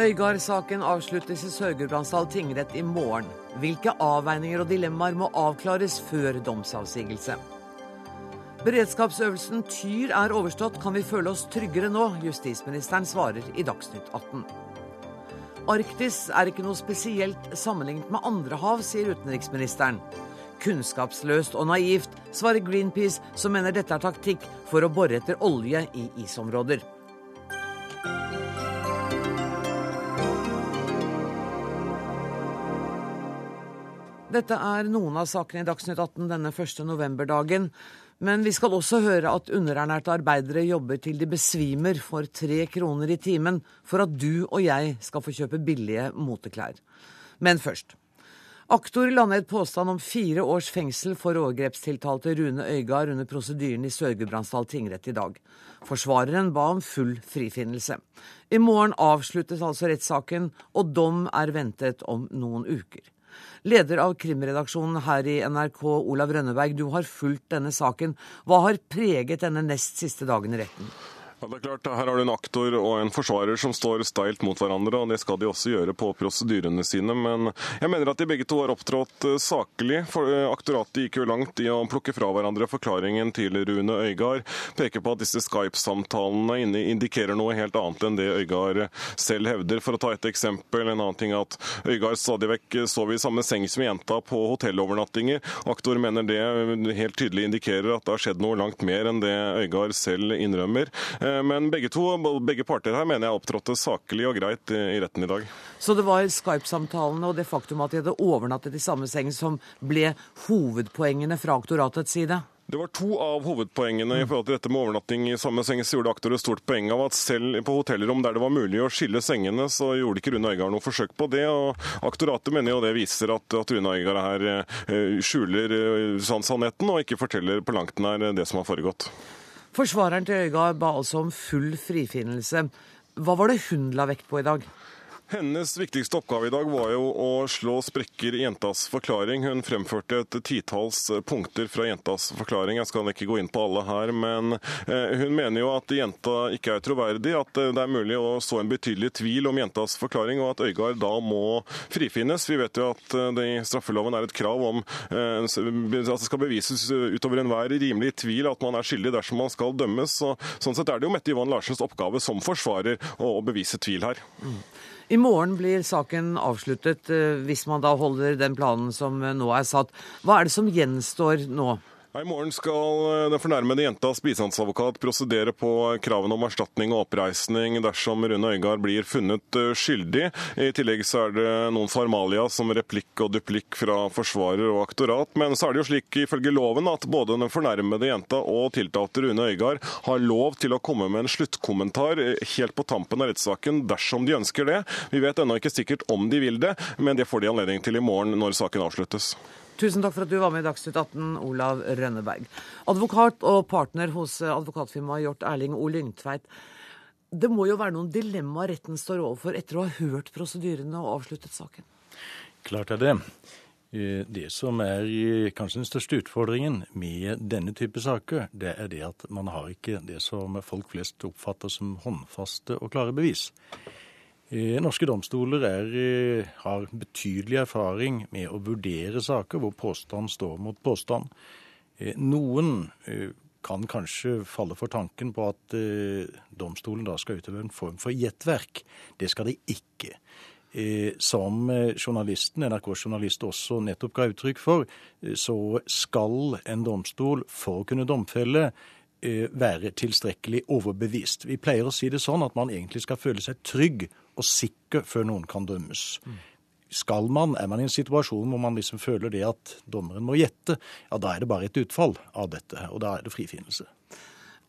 Øygard-saken avsluttes i Sør-Gudbrandsdal tingrett i morgen. Hvilke avveininger og dilemmaer må avklares før domsavsigelse? Beredskapsøvelsen Tyr er overstått, kan vi føle oss tryggere nå? Justisministeren svarer i Dagsnytt 18. Arktis er ikke noe spesielt sammenlignet med andre hav, sier utenriksministeren. Kunnskapsløst og naivt, svarer Greenpeace, som mener dette er taktikk for å bore etter olje i isområder. Dette er noen av sakene i Dagsnytt 18 denne første novemberdagen. Men vi skal også høre at underernærte arbeidere jobber til de besvimer for tre kroner i timen for at du og jeg skal få kjøpe billige moteklær. Men først. Aktor landet påstand om fire års fengsel for overgrepstiltalte Rune Øygard under prosedyren i Sør-Gudbrandsdal tingrett i dag. Forsvareren ba om full frifinnelse. I morgen avsluttes altså rettssaken, og dom er ventet om noen uker. Leder av krimredaksjonen her i NRK, Olav Rønneberg, du har fulgt denne saken. Hva har preget denne nest siste dagen i retten? Ja, det er klart, Her har du en aktor og en forsvarer som står steilt mot hverandre, og det skal de også gjøre på prosedyrene sine. Men jeg mener at de begge to har opptrådt eh, saklig. For eh, Aktoratet gikk jo langt i å plukke fra hverandre forklaringen til Rune Øygard. Peker på at disse Skype-samtalene indikerer noe helt annet enn det Øygard selv hevder. For å ta et eksempel, en annen ting at Øygard stadig vekk sov i samme seng som jenta på hotellovernattinger. Aktor mener det helt tydelig indikerer at det har skjedd noe langt mer enn det Øygard selv innrømmer. Eh, men begge, to, begge parter her mener jeg opptrådte saklig og greit i retten i dag. Så det var Skype-samtalene og det faktum at de hadde overnattet i samme seng som ble hovedpoengene fra aktoratets side? Det var to av hovedpoengene i forhold til dette med overnatting i samme seng. Så gjorde aktor et stort poeng av at selv på hotellrom der det var mulig å skille sengene, så gjorde ikke Rune Øygard noe forsøk på det. og Aktoratet mener jo det viser at, at Rune Øygard her uh, skjuler uh, sannheten og ikke forteller på langt nær det som har foregått. Forsvareren til Øygard ba altså om full frifinnelse. Hva var det hun la vekt på i dag? Hennes viktigste oppgave i dag var jo å slå sprekker i jentas forklaring. Hun fremførte et titalls punkter fra jentas forklaring. Jeg skal ikke gå inn på alle her, men eh, hun mener jo at jenta ikke er troverdig, at det er mulig å så en betydelig tvil om jentas forklaring, og at Øygard da må frifinnes. Vi vet jo at eh, det i straffeloven er et krav om eh, at det skal bevises utover enhver rimelig tvil at man er skyldig dersom man skal dømmes. Så, sånn sett er det jo Mette Ivan Larsens oppgave som forsvarer å, bevise tvil her. I morgen blir saken avsluttet, eh, hvis man da holder den planen som eh, nå er satt. Hva er det som gjenstår nå? I morgen skal eh, den fornærmede jentas bistandsadvokat prosedere på kravene om erstatning og oppreisning dersom Rune Øygard blir funnet eh, skyldig. I tillegg så er det noen formalia som replikk og duplikk fra forsvarer og aktorat. Men så er det jo slik ifølge loven at både den fornærmede jenta og tiltalte Rune Øygard har lov til å komme med en sluttkommentar eh, helt på tampen av rettssaken dersom de ønsker det. Vi vet ennå ikke sikkert om de vil det, men det får de anledning til i morgen når saken avsluttes. Tusen takk for at du var med i Dagsnytt 18, Olav Rønneberg. Advokat og partner hos advokatfirmaet Hjort Erling O. Lyngtveit. Det må jo være noen dilemmaer retten står overfor etter å ha hørt prosedyrene og avsluttet saken? Klart er det. Eh, det som er kanskje den største utfordringen med denne type saker, det er det at man har ikke det som folk flest oppfatter som håndfaste og klare bevis. Eh, norske domstoler er, eh, har betydelig erfaring med å vurdere saker hvor påstand står mot påstand. Eh, noen kan kanskje falle for tanken på at domstolen da skal utøve en form for gjettverk. Det skal de ikke. Som journalisten, NRK-journalist også nettopp ga uttrykk for, så skal en domstol for å kunne domfelle være tilstrekkelig overbevist. Vi pleier å si det sånn at man egentlig skal føle seg trygg og sikker før noen kan dømmes. Skal man, Er man i en situasjon hvor man liksom føler det at dommeren må gjette, ja, da er det bare et utfall av dette, og da er det frifinnelse.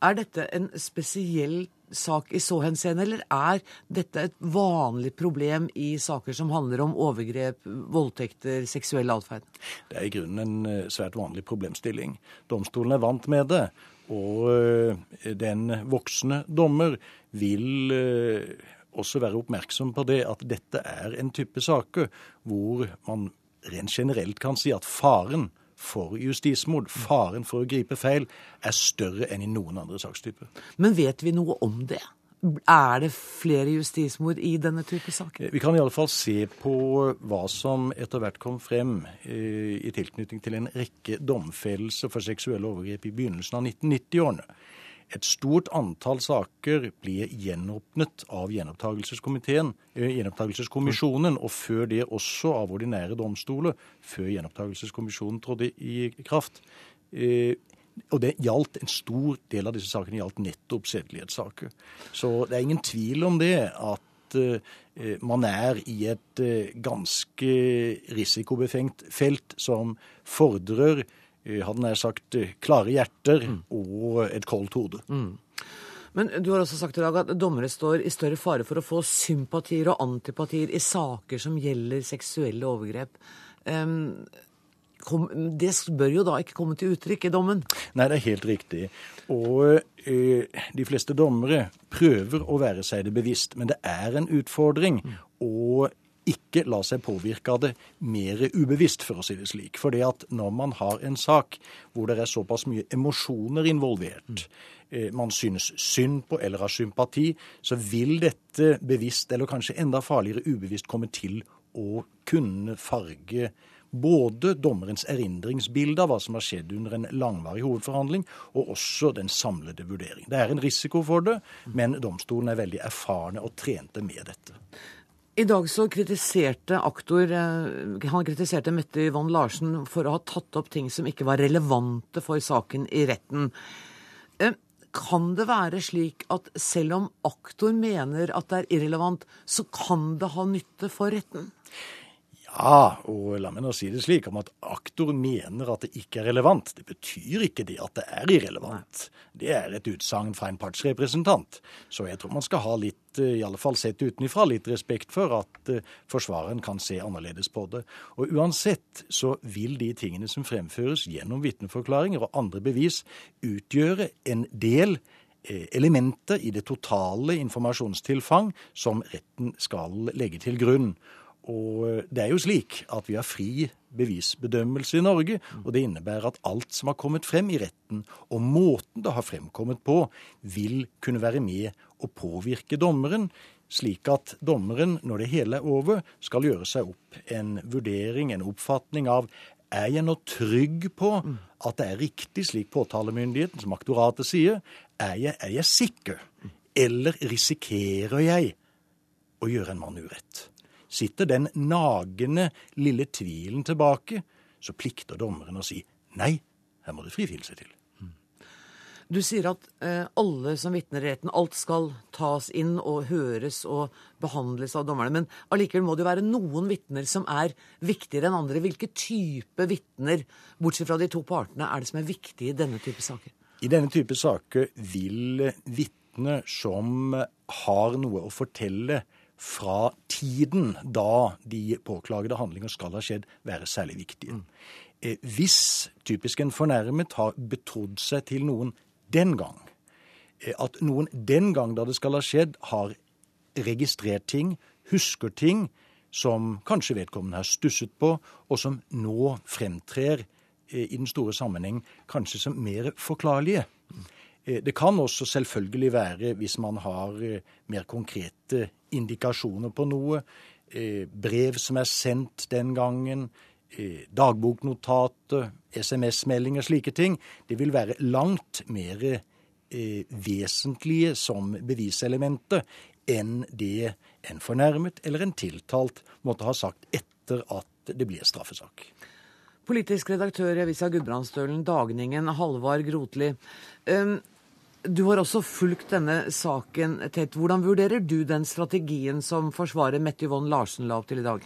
Er dette en spesiell sak i så henseende, eller er dette et vanlig problem i saker som handler om overgrep, voldtekter, seksuell atferd? Det er i grunnen en eh, svært vanlig problemstilling. Domstolen er vant med det, og eh, den voksne dommer vil eh, også være oppmerksom på det at dette er en type saker hvor man rent generelt kan si at faren for justismord, faren for å gripe feil, er større enn i noen andre sakstyper. Men vet vi noe om det? Er det flere justismord i denne type saker? Vi kan i alle fall se på hva som etter hvert kom frem eh, i tilknytning til en rekke domfellelser for seksuelle overgrep i begynnelsen av 1990-årene. Et stort antall saker blir gjenåpnet av eh, gjenopptakelseskommisjonen, og før det også av ordinære domstoler, før gjenopptakelseskommisjonen trådte i kraft. Eh, og det gjaldt, En stor del av disse sakene gjaldt nettopp sedelighetssaker. Så det er ingen tvil om det at uh, man er i et ganske risikobefengt felt som fordrer hadde nær sagt, klare hjerter mm. og et koldt hode. Mm. Men du har også sagt i dag at dommere står i større fare for å få sympatier og antipatier i saker som gjelder seksuelle overgrep. Um, det bør jo da ikke komme til uttrykk i dommen? Nei, det er helt riktig. Og ø, de fleste dommere prøver å være seg det bevisst. Men det er en utfordring å ikke la seg påvirke av det mer ubevisst, for å si det slik. For det at når man har en sak hvor det er såpass mye emosjoner involvert, eh, man synes synd på eller har sympati, så vil dette bevisst, eller kanskje enda farligere ubevisst, komme til å kunne farge både dommerens erindringsbilde av hva som har skjedd under en langvarig hovedforhandling, og også den samlede vurdering. Det er en risiko for det, men domstolen er veldig erfarne og trente med dette. I dag så kritiserte aktor eh, han kritiserte Mette Yvonne Larsen for å ha tatt opp ting som ikke var relevante for saken i retten. Eh, kan det være slik at selv om aktor mener at det er irrelevant, så kan det ha nytte for retten? Ja, og la meg nå si det slik om at aktor mener at det ikke er relevant. Det betyr ikke det at det er irrelevant. Det er et utsagn fra en partsrepresentant. Så jeg tror man skal ha litt, eh, i alle fall sett utenfra, litt respekt for at uh, forsvareren kan se annerledes på det. Og uansett så vil de tingene som fremføres gjennom vitneforklaringer og andre bevis, utgjøre en del eh, elementer i det totale informasjonstilfang som retten skal legge til grunn. Og eh, det er jo slik at vi har fri bevisbedømmelse i Norge, og det innebærer at alt som har kommet frem i retten, og måten det har fremkommet på, vil kunne være med å påvirke dommeren, slik at dommeren, når det hele er over, skal gjøre seg opp en vurdering, en oppfatning av er jeg nå trygg på at det er riktig slik påtalemyndigheten, som aktoratet sier? Er jeg, er jeg sikker? Eller risikerer jeg å gjøre en mann urett? Sitter den nagende lille tvilen tilbake, så plikter dommeren å si nei, her må det frifinnelse til. Du sier at eh, alle som vitner i retten, alt skal tas inn og høres og behandles av dommerne. Men allikevel må det jo være noen vitner som er viktigere enn andre. Hvilke type vitner, bortsett fra de to partene, er det som er viktige i denne type saker? I denne type saker vil vitner som har noe å fortelle, fra tiden da de påklagede handlinger skal ha skjedd, være særlig viktige. Mm. Hvis typisk en fornærmet har betrodd seg til noen den gang, eh, at noen den gang da det skal ha skjedd, har registrert ting, husker ting som kanskje vedkommende har stusset på, og som nå fremtrer eh, i den store sammenheng kanskje som mer forklarlige. Det kan også selvfølgelig være, hvis man har mer konkrete indikasjoner på noe. Eh, brev som er sendt den gangen. Eh, dagboknotater, SMS-meldinger, slike ting. Det vil være langt mer eh, vesentlige som beviselementer enn det en fornærmet eller en tiltalt måtte ha sagt etter at det blir straffesak. Politisk redaktør i avisa Gudbrandsdølen Dagningen, Halvard Grotli. Du har også fulgt denne saken tett. Hvordan vurderer du den strategien som forsvarer Mette Yvonne Larsen la opp til i dag?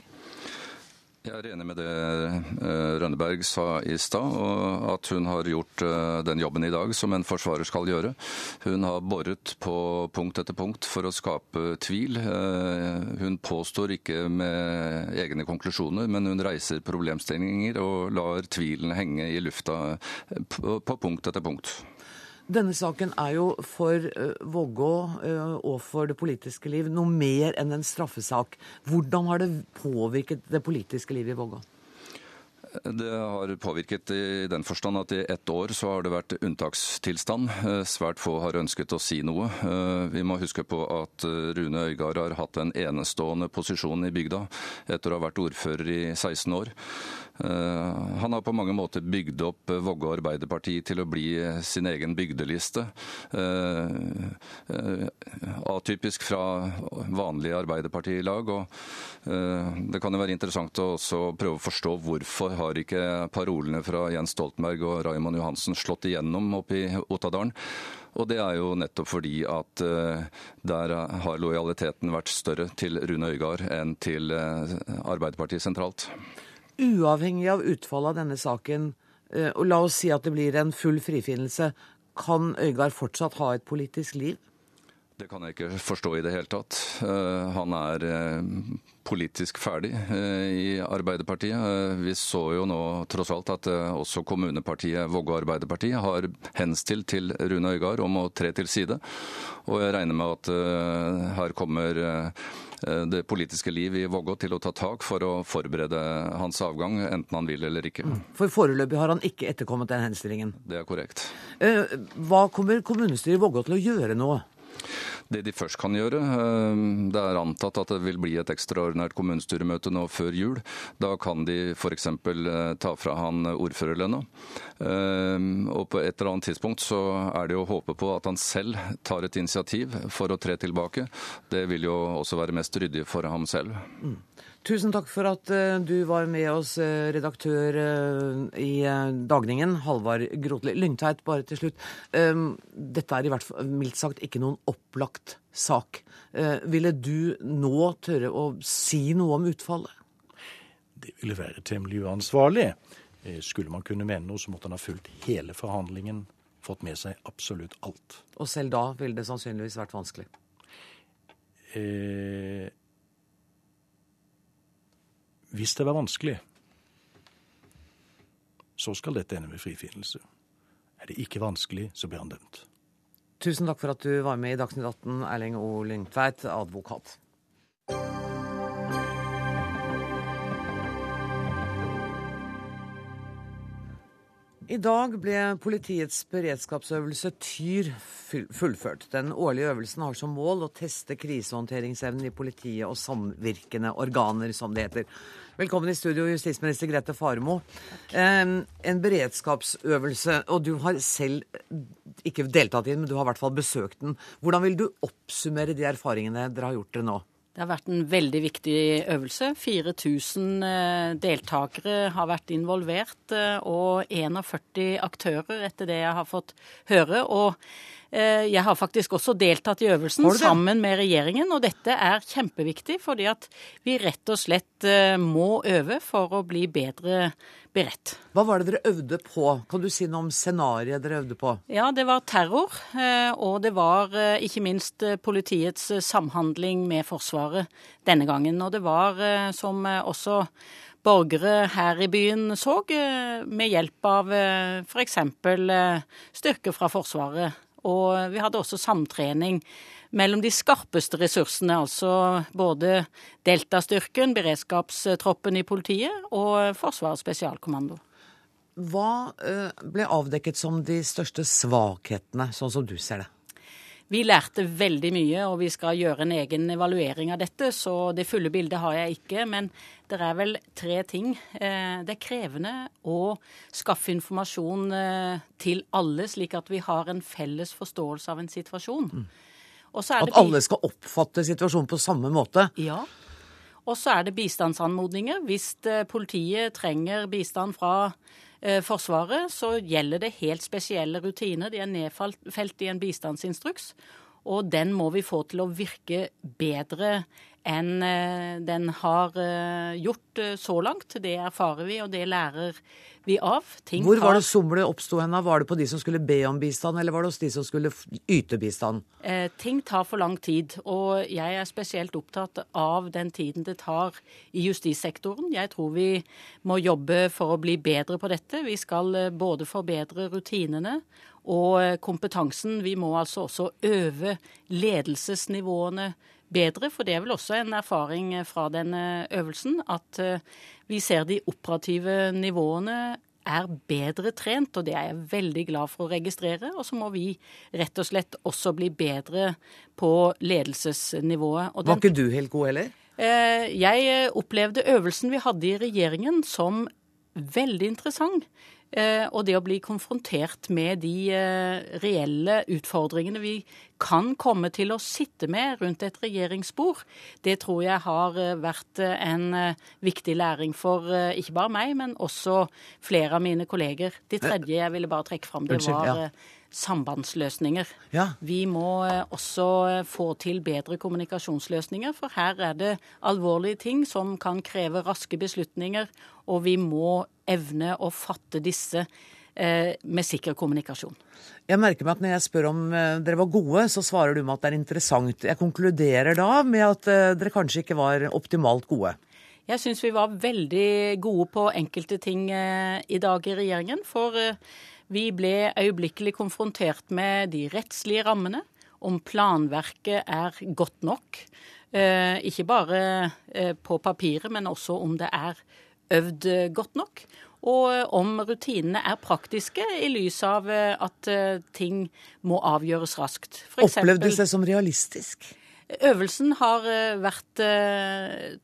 Jeg er enig med det eh, Rønneberg sa i stad, og at hun har gjort eh, den jobben i dag som en forsvarer skal gjøre. Hun har boret på punkt etter punkt for å skape tvil. Eh, hun påstår ikke med egne konklusjoner, men hun reiser problemstillinger og lar tvilen henge i lufta på punkt etter punkt. Denne saken er jo for uh, Vågå uh, og for det politiske liv noe mer enn en straffesak. Hvordan har det påvirket det politiske livet i Vågå? Det har påvirket i den forstand at i ett år så har det vært unntakstilstand. Svært få har ønsket å si noe. Vi må huske på at Rune Øygard har hatt en enestående posisjon i bygda etter å ha vært ordfører i 16 år. Eh, han har på mange måter bygd opp Vågå Arbeiderparti til å bli sin egen bygdeliste. Eh, eh, atypisk fra vanlige Arbeiderpartilag. og Det kan jo være interessant å også prøve å forstå hvorfor har ikke parolene fra Jens Stoltenberg og Raymond Johansen slått igjennom oppe i Ottadalen. Og det er jo nettopp fordi at der har lojaliteten vært større til Rune Øygard enn til Arbeiderpartiet sentralt uavhengig av utfallet av denne saken, eh, og la oss si at det blir en full frifinnelse, kan Øygard fortsatt ha et politisk liv? Det kan jeg ikke forstå i det hele tatt. Eh, han er eh, politisk ferdig i Arbeiderpartiet. Vi så jo nå tross alt at også kommunepartiet Vågå Arbeiderparti har henstilt til Rune Øygard om å tre til side. Og jeg regner med at her kommer det politiske liv i Vågå til å ta tak for å forberede hans avgang, enten han vil eller ikke. Mm. For foreløpig har han ikke etterkommet den henstillingen? Det er korrekt. Eh, hva kommer kommunestyret i Vågå til å gjøre nå? Det de først kan gjøre. Eh, det er antatt at det vil bli et ekstraordinært kommunestyremøte nå før jul. Da kan de f.eks. Eh, ta fra han ordførerlønna. Eh, og på et eller annet tidspunkt så er det å håpe på at han selv tar et initiativ for å tre tilbake. Det vil jo også være mest ryddig for ham selv. Mm. Tusen takk for at uh, du var med oss, uh, redaktør uh, i Dagningen, Halvard Grotli. Lyngteit, bare til slutt. Um, dette er i hvert fall mildt sagt ikke noen opplagt sak. ville du nå tørre å si noe om utfallet? Det ville være temmelig uansvarlig. Skulle man kunne mene noe, så måtte han ha fulgt hele forhandlingen, fått med seg absolutt alt. Og selv da ville det sannsynligvis vært vanskelig? Eh, hvis det var vanskelig, så skal dette ende med frifinnelse. Er det ikke vanskelig, så blir han dømt. Tusen takk for at du var med i Dagsnytt 18, Erling O. Lyngtveit, advokat. I dag ble politiets beredskapsøvelse Tyr fullført. Den årlige øvelsen har som mål å teste krisehåndteringsevnen i politiet og samvirkende organer, som det heter. Velkommen i studio, justisminister Grete Faremo. En beredskapsøvelse, og du har selv ikke deltatt i den, men du har i hvert fall besøkt den. Hvordan vil du oppsummere de erfaringene dere har gjort dere nå? Det har vært en veldig viktig øvelse. 4000 eh, deltakere har vært involvert, eh, og 41 aktører, etter det jeg har fått høre. Og jeg har faktisk også deltatt i øvelsen sammen med regjeringen, og dette er kjempeviktig, fordi at vi rett og slett må øve for å bli bedre beredt. Hva var det dere øvde på? Kan du si noe om scenarioet dere øvde på? Ja, det var terror. Eh, og det var eh, ikke minst eh, politiets samhandling med Forsvaret denne gangen. Og det var, som også borgere her i byen så, med hjelp av f.eks. styrker fra Forsvaret. Og vi hadde også samtrening mellom de skarpeste ressursene, altså både Delta-styrken, beredskapstroppen i politiet og Forsvarets spesialkommando. Hva eh, ble avdekket som de største svakhetene, sånn som du ser det? Vi lærte veldig mye, og vi skal gjøre en egen evaluering av dette. Så det fulle bildet har jeg ikke. Men det er vel tre ting. Eh, det er krevende å skaffe informasjon eh, til alle, slik at vi har en felles forståelse av en situasjon. Mm. At alle skal oppfatte situasjonen på samme måte? Ja. Og så er det bistandsanmodninger. Hvis eh, politiet trenger bistand fra Forsvaret, så gjelder det helt spesielle rutiner. De er nedfelt i en bistandsinstruks. Og den må vi få til å virke bedre enn eh, den har eh, gjort eh, så langt. Det erfarer vi, og det lærer vi av. Ting Hvor var det somlet oppsto hen? Var det på de som skulle be om bistand, eller var det hos de som skulle yte bistand? Eh, ting tar for lang tid, og jeg er spesielt opptatt av den tiden det tar i justissektoren. Jeg tror vi må jobbe for å bli bedre på dette. Vi skal både forbedre rutinene og kompetansen. Vi må altså også øve ledelsesnivåene bedre. For det er vel også en erfaring fra denne øvelsen at vi ser de operative nivåene er bedre trent, og det er jeg veldig glad for å registrere. Og så må vi rett og slett også bli bedre på ledelsesnivået. Den, Var ikke du helt god heller? Eh, jeg opplevde øvelsen vi hadde i regjeringen som veldig interessant. Eh, og det å bli konfrontert med de eh, reelle utfordringene vi kan komme til å sitte med rundt et regjeringsbord, det tror jeg har eh, vært en viktig læring for ikke bare meg, men også flere av mine kolleger. Det tredje jeg ville bare trekke fram, det var sambandsløsninger. Ja. Vi må også få til bedre kommunikasjonsløsninger, for her er det alvorlige ting som kan kreve raske beslutninger, og vi må evne å fatte disse eh, med sikker kommunikasjon. Jeg merker meg at Når jeg spør om eh, dere var gode, så svarer du med at det er interessant. Jeg konkluderer da med at eh, dere kanskje ikke var optimalt gode. Jeg syns vi var veldig gode på enkelte ting i dag i regjeringen. For vi ble øyeblikkelig konfrontert med de rettslige rammene, om planverket er godt nok. Ikke bare på papiret, men også om det er øvd godt nok. Og om rutinene er praktiske i lys av eh, at eh, ting må avgjøres raskt. Opplevdes det som realistisk? Øvelsen har eh, vært,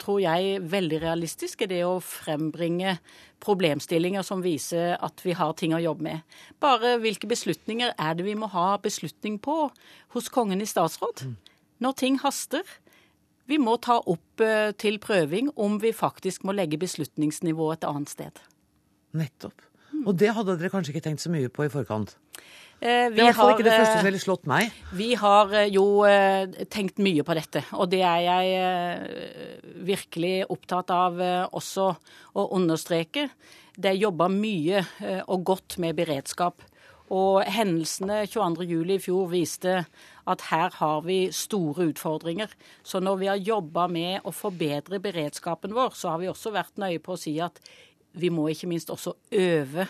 tror jeg, veldig realistisk i det å frembringe problemstillinger som viser at vi har ting å jobbe med. Bare hvilke beslutninger er det vi må ha beslutning på hos Kongen i statsråd? Mm. Når ting haster, vi må ta opp eh, til prøving om vi faktisk må legge beslutningsnivået et annet sted. Nettopp. Og det hadde dere kanskje ikke tenkt så mye på i forkant? Eh, det er i hvert fall ikke det første som ville slått meg. Vi har eh, jo eh, tenkt mye på dette, og det er jeg eh, virkelig opptatt av eh, også å understreke. Det er jobba mye og godt med beredskap. Og hendelsene 22.07 i fjor viste at her har vi store utfordringer. Så når vi har jobba med å forbedre beredskapen vår, så har vi også vært nøye på å si at vi må ikke minst også øve.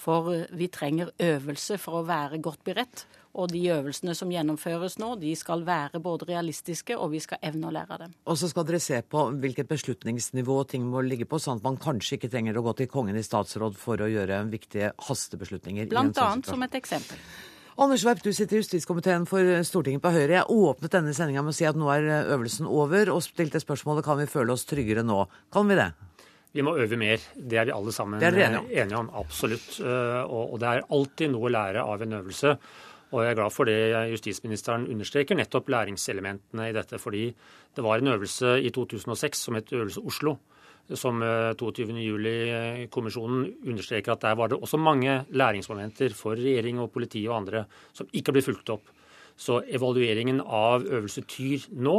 For vi trenger øvelse for å være godt beredt. Og de øvelsene som gjennomføres nå, de skal være både realistiske, og vi skal evne å lære av dem. Og så skal dere se på hvilket beslutningsnivå ting må ligge på, sånn at man kanskje ikke trenger å gå til Kongen i statsråd for å gjøre viktige hastebeslutninger. Blant sånn annet som et eksempel. Anders Werp, du sitter i justiskomiteen for Stortinget på Høyre. Jeg åpnet denne sendinga med å si at nå er øvelsen over, og stilte spørsmålet kan vi føle oss tryggere nå. Kan vi det? Vi må øve mer. Det er vi alle sammen enige om. enige om. Absolutt. Eh, og det er alltid noe å lære av en øvelse. Og jeg er glad for det justisministeren understreker, nettopp læringselementene i dette. Fordi det var en øvelse i 2006 som het Øvelse Oslo, som 22.07-kommisjonen eh, understreker at der var det også mange læringsmomenter for regjering og politi og andre som ikke ble fulgt opp. Så evalueringen av Øvelse Tyr nå,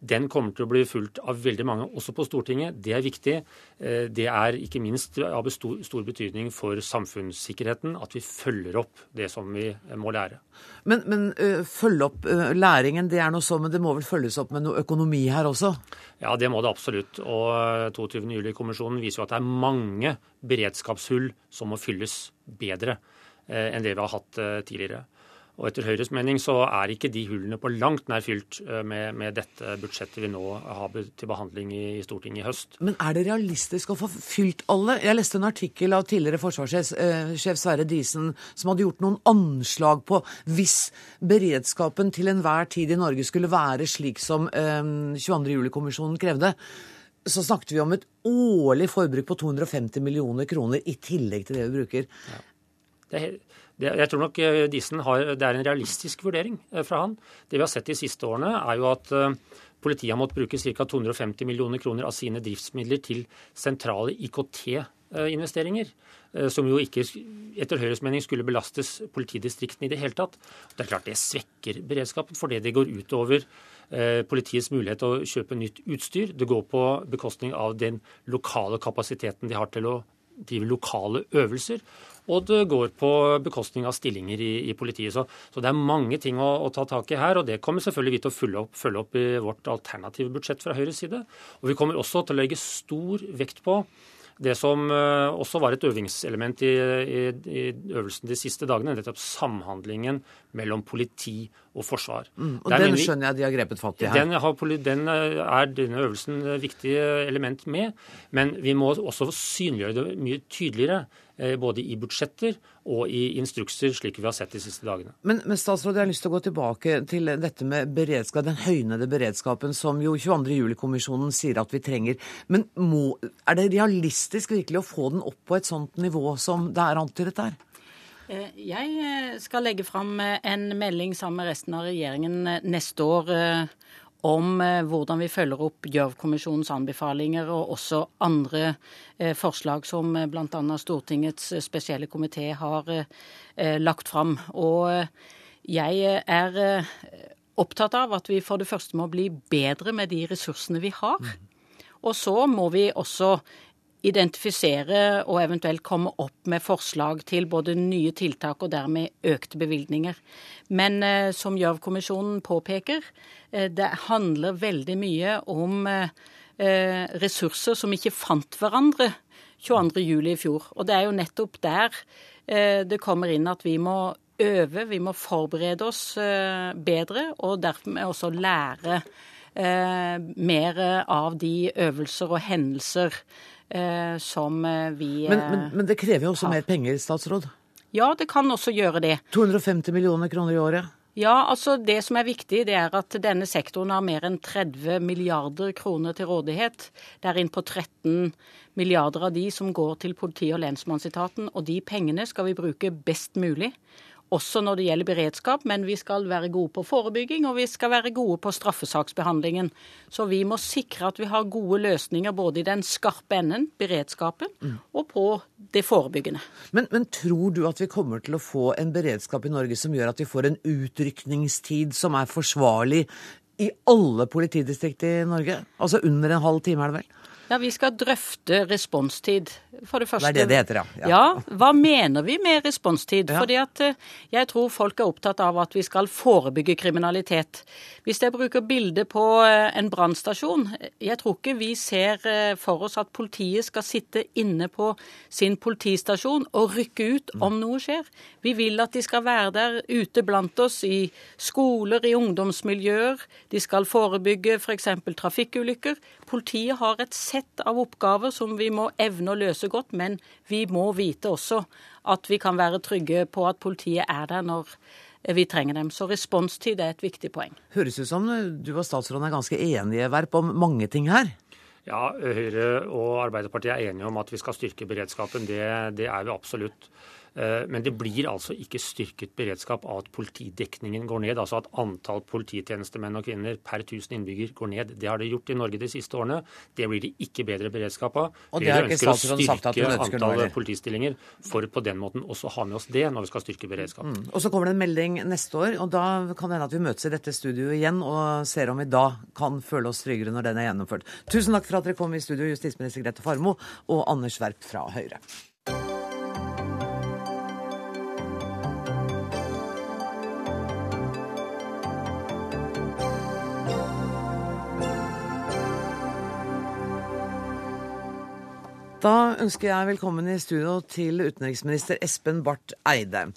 den kommer til å bli fulgt av veldig mange, også på Stortinget. Det er viktig. Eh, det er ikke minst av stor betydning for samfunnssikkerheten at vi følger opp det som vi må lære. Men, men uh, følge opp læringen, det er noe så, men det må vel følges opp med noe økonomi her også? Ja, det må det absolutt. Og 22. juli-kommisjonen viser jo at det er mange beredskapshull som må fylles bedre enn det vi har hatt tidligere. Og etter Høyres mening så er ikke de hullene på langt nær fylt eh, med, med dette budsjettet vi nå har til behandling i, i, Stortinget i høst. Men er det realistisk å få fylt alle? Jeg leste en artikkel av tidligere forsvarssjef eh, Sverre Disen som hadde gjort noen anslag på hvis beredskapen til enhver tid i Norge skulle være slik som eh, 22. juli-kommisjonen krevde så snakket vi om et årlig forbruk på 250 millioner kroner i tillegg til det vi bruker. Ja. Det er, det, jeg tror nok Disen har, det er en realistisk vurdering eh, fra han. Det vi har sett de siste årene, er jo at eh, politiet har måttet bruke ca. 250 millioner kroner av sine driftsmidler til sentrale IKT-investeringer. Som jo ikke etter Høyres mening skulle belastes politidistriktene i det hele tatt. Det er klart det svekker beredskapen, fordi det går utover politiets mulighet til å kjøpe nytt utstyr. Det går på bekostning av den lokale kapasiteten de har til å drive lokale øvelser og det går på bekostning av stillinger i, i politiet. Så, så, det er mange ting å, å, ta tak i her, og det kommer selvfølgelig vi til å følge opp, følge opp, i vårt alternative budsjett fra Høyres side. Og vi kommer også til å legge stor vekt på det som uh, også var et øvingselement i, i, i, øvelsen de siste dagene, nettopp samhandlingen mellom politi og forsvar. Mm, og Den vi, skjønner jeg de har grepet fatt i her. Den, har, den eh, er denne øvelsen viktig element med, men vi må også synliggjøre det mye tydeligere. Eh, både i budsjetter og i instrukser, slik vi har sett de siste dagene. Men, men statsråd, jeg har lyst til å gå tilbake til dette med beredskap, den høynede beredskapen som jo 22.07-kommisjonen sier at vi trenger. Men må, er det realistisk virkelig å få den opp på et sånt nivå som det er antydet der? Eh, jeg eh, skal legge fram en melding sammen med resten av regjeringen neste år om eh, hvordan vi følger opp Gjørv-kommisjonens anbefalinger og også andre eh, forslag som eh, bl.a. Stortingets spesielle komité har lagt fram. Og jeg er opptatt av at vi for det første må bli bedre med de ressursene vi har. Og så må vi også identifisere og eventuelt komme opp med forslag til både nye tiltak og dermed økte bevilgninger. Men eh, som Gjørv-kommisjonen påpeker, eh, det handler veldig mye om eh, ressurser som ikke fant hverandre 22.07. i fjor. Og det er jo nettopp der eh, det kommer inn at vi må øve, vi må forberede oss eh, bedre, og dermed også lære eh, mer av de øvelser og hendelser Eh, som eh, vi men, men, men, det krever jo også har. mer penger, statsråd? Ja, det kan også gjøre det. 250 millioner kroner i året? Ja, altså Det som er viktig, det er at denne sektoren har mer enn 30 milliarder kroner til rådighet. Det er inn på 13 milliarder av de som går til politi- og lensmannsetaten. Og de pengene skal vi bruke best mulig også når det gjelder beredskap, men vi skal være gode på forebygging og vi skal være gode på straffesaksbehandlingen. Så vi må sikre at vi har gode løsninger både i den skarpe enden, beredskapen, mm. og på det forebyggende. Men, men, tror du at vi kommer til å få en beredskap i Norge som gjør at vi får en utrykningstid som er forsvarlig i alle politidistrikter i Norge? Altså under en halv time, er det vel? Ja, Vi skal drøfte responstid. For det første. Det er det det heter, ja. Ja, ja Hva mener vi med responstid? Ja. Fordi at eh, jeg tror folk er opptatt av at vi skal forebygge kriminalitet. Hvis jeg bruker bilde på eh, en brannstasjon Jeg tror ikke vi ser eh, for oss at politiet skal sitte inne på sin politistasjon og rykke ut om noe skjer. Vi vil at de skal være der ute blant oss i skoler, i ungdomsmiljøer. De skal forebygge f.eks. For trafikkulykker. Politiet har et sett av oppgaver som vi må evne å løse godt, men vi må vite også at vi kan være trygge på at politiet er der når vi trenger dem. Så responstid er et viktig poeng. Høres ut som du og statsråden er ganske enige, Verp, om mange ting her? Ja, Høyre og Arbeiderpartiet er enige om at vi skal styrke beredskapen. Det, det er vi absolutt. Eh, men det blir altså ikke styrket beredskap av at politidekningen går ned. Altså at antall polititjenestemenn og -kvinner per 1000 innbygger går ned. Det har det gjort i Norge de siste årene. Det blir det ikke bedre beredskap av. Og det er ikke statsråden sagt at hun ønsker antall politistillinger for på den måten også ha med oss det når vi skal styrke beredskap. Mm. Og så kommer det en melding neste år, og da kan det hende at vi møtes i dette studioet igjen og ser om vi da kan føle oss tryggere når den er gjennomført. Tusen takk for at dere kom i studio, justisminister Grete Farmo og Anders Werp fra Høyre. Da ønsker jeg velkommen i studio til utenriksminister Espen Barth Eide.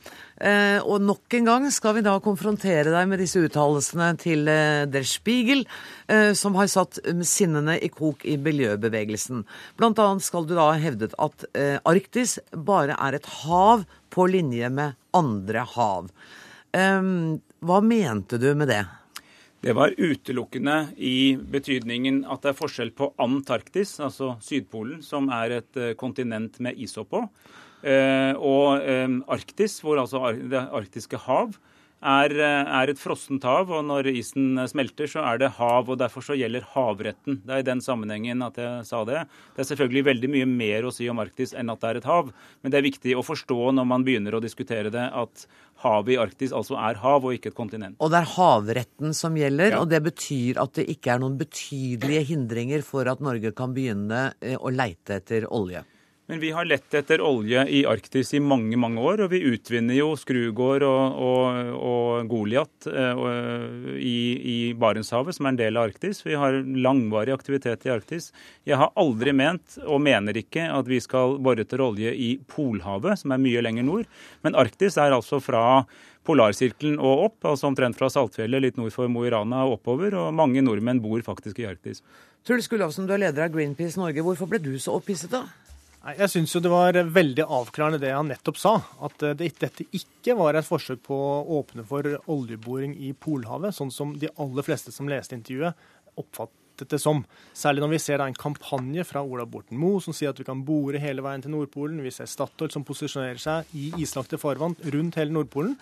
Eh, og nok en gang skal vi da konfrontere deg med disse uttalelsene til eh, Der Spiegel, eh, som har satt sinnene i kok i miljøbevegelsen. Blant annet skal du da ha hevdet at Arktis bare er et hav på linje med andre hav. Hva mente du med det? Det var utelukkende i betydningen at det er forskjell på Antarktis, altså Sydpolen, som er et eh, kontinent med isopp på, og eh, Arktis, hvor altså det arktiske hav er, er, et frossent hav, og når isen smelter, så er det hav. og Derfor så gjelder havretten. Det er i den sammenhengen at jeg sa det. Det er selvfølgelig veldig mye mer å si om Arktis enn at det er et hav, men det er viktig å forstå når man begynner å diskutere det, at havet i Arktis altså er hav og ikke et kontinent. Og det er havretten som gjelder, ja. og det betyr at det ikke er noen betydelige hindringer for at Norge kan begynne eh, å leite etter olje? Men vi har lett etter olje i Arktis i mange mange år, og vi utvinner jo Skrugård og, og, og Goliat eh, i, i, Barentshavet, som er en del av Arktis. Vi har langvarig aktivitet i Arktis. Jeg har aldri ment, og mener ikke, at vi skal bore etter olje i Polhavet, som er mye lenger nord. Men Arktis er altså fra polarsirkelen og opp, altså omtrent fra Saltfjellet litt nord for Mo i Rana og oppover. Og mange nordmenn bor faktisk i Arktis. Truls Gullafsen, du er leder av Greenpeace Norge. Hvorfor ble du så opphisset, da? Jeg syns det var veldig avklarende det han nettopp sa. At eh, det, dette ikke var et forsøk på å åpne for oljeboring i Polhavet, sånn som de aller fleste som leste intervjuet, oppfattet det som. Særlig når vi ser en kampanje fra Ola Borten Moe som sier at vi kan bore hele veien til Nordpolen. Vi ser Statoil som posisjonerer seg i islagte farvann rundt hele Nordpolen.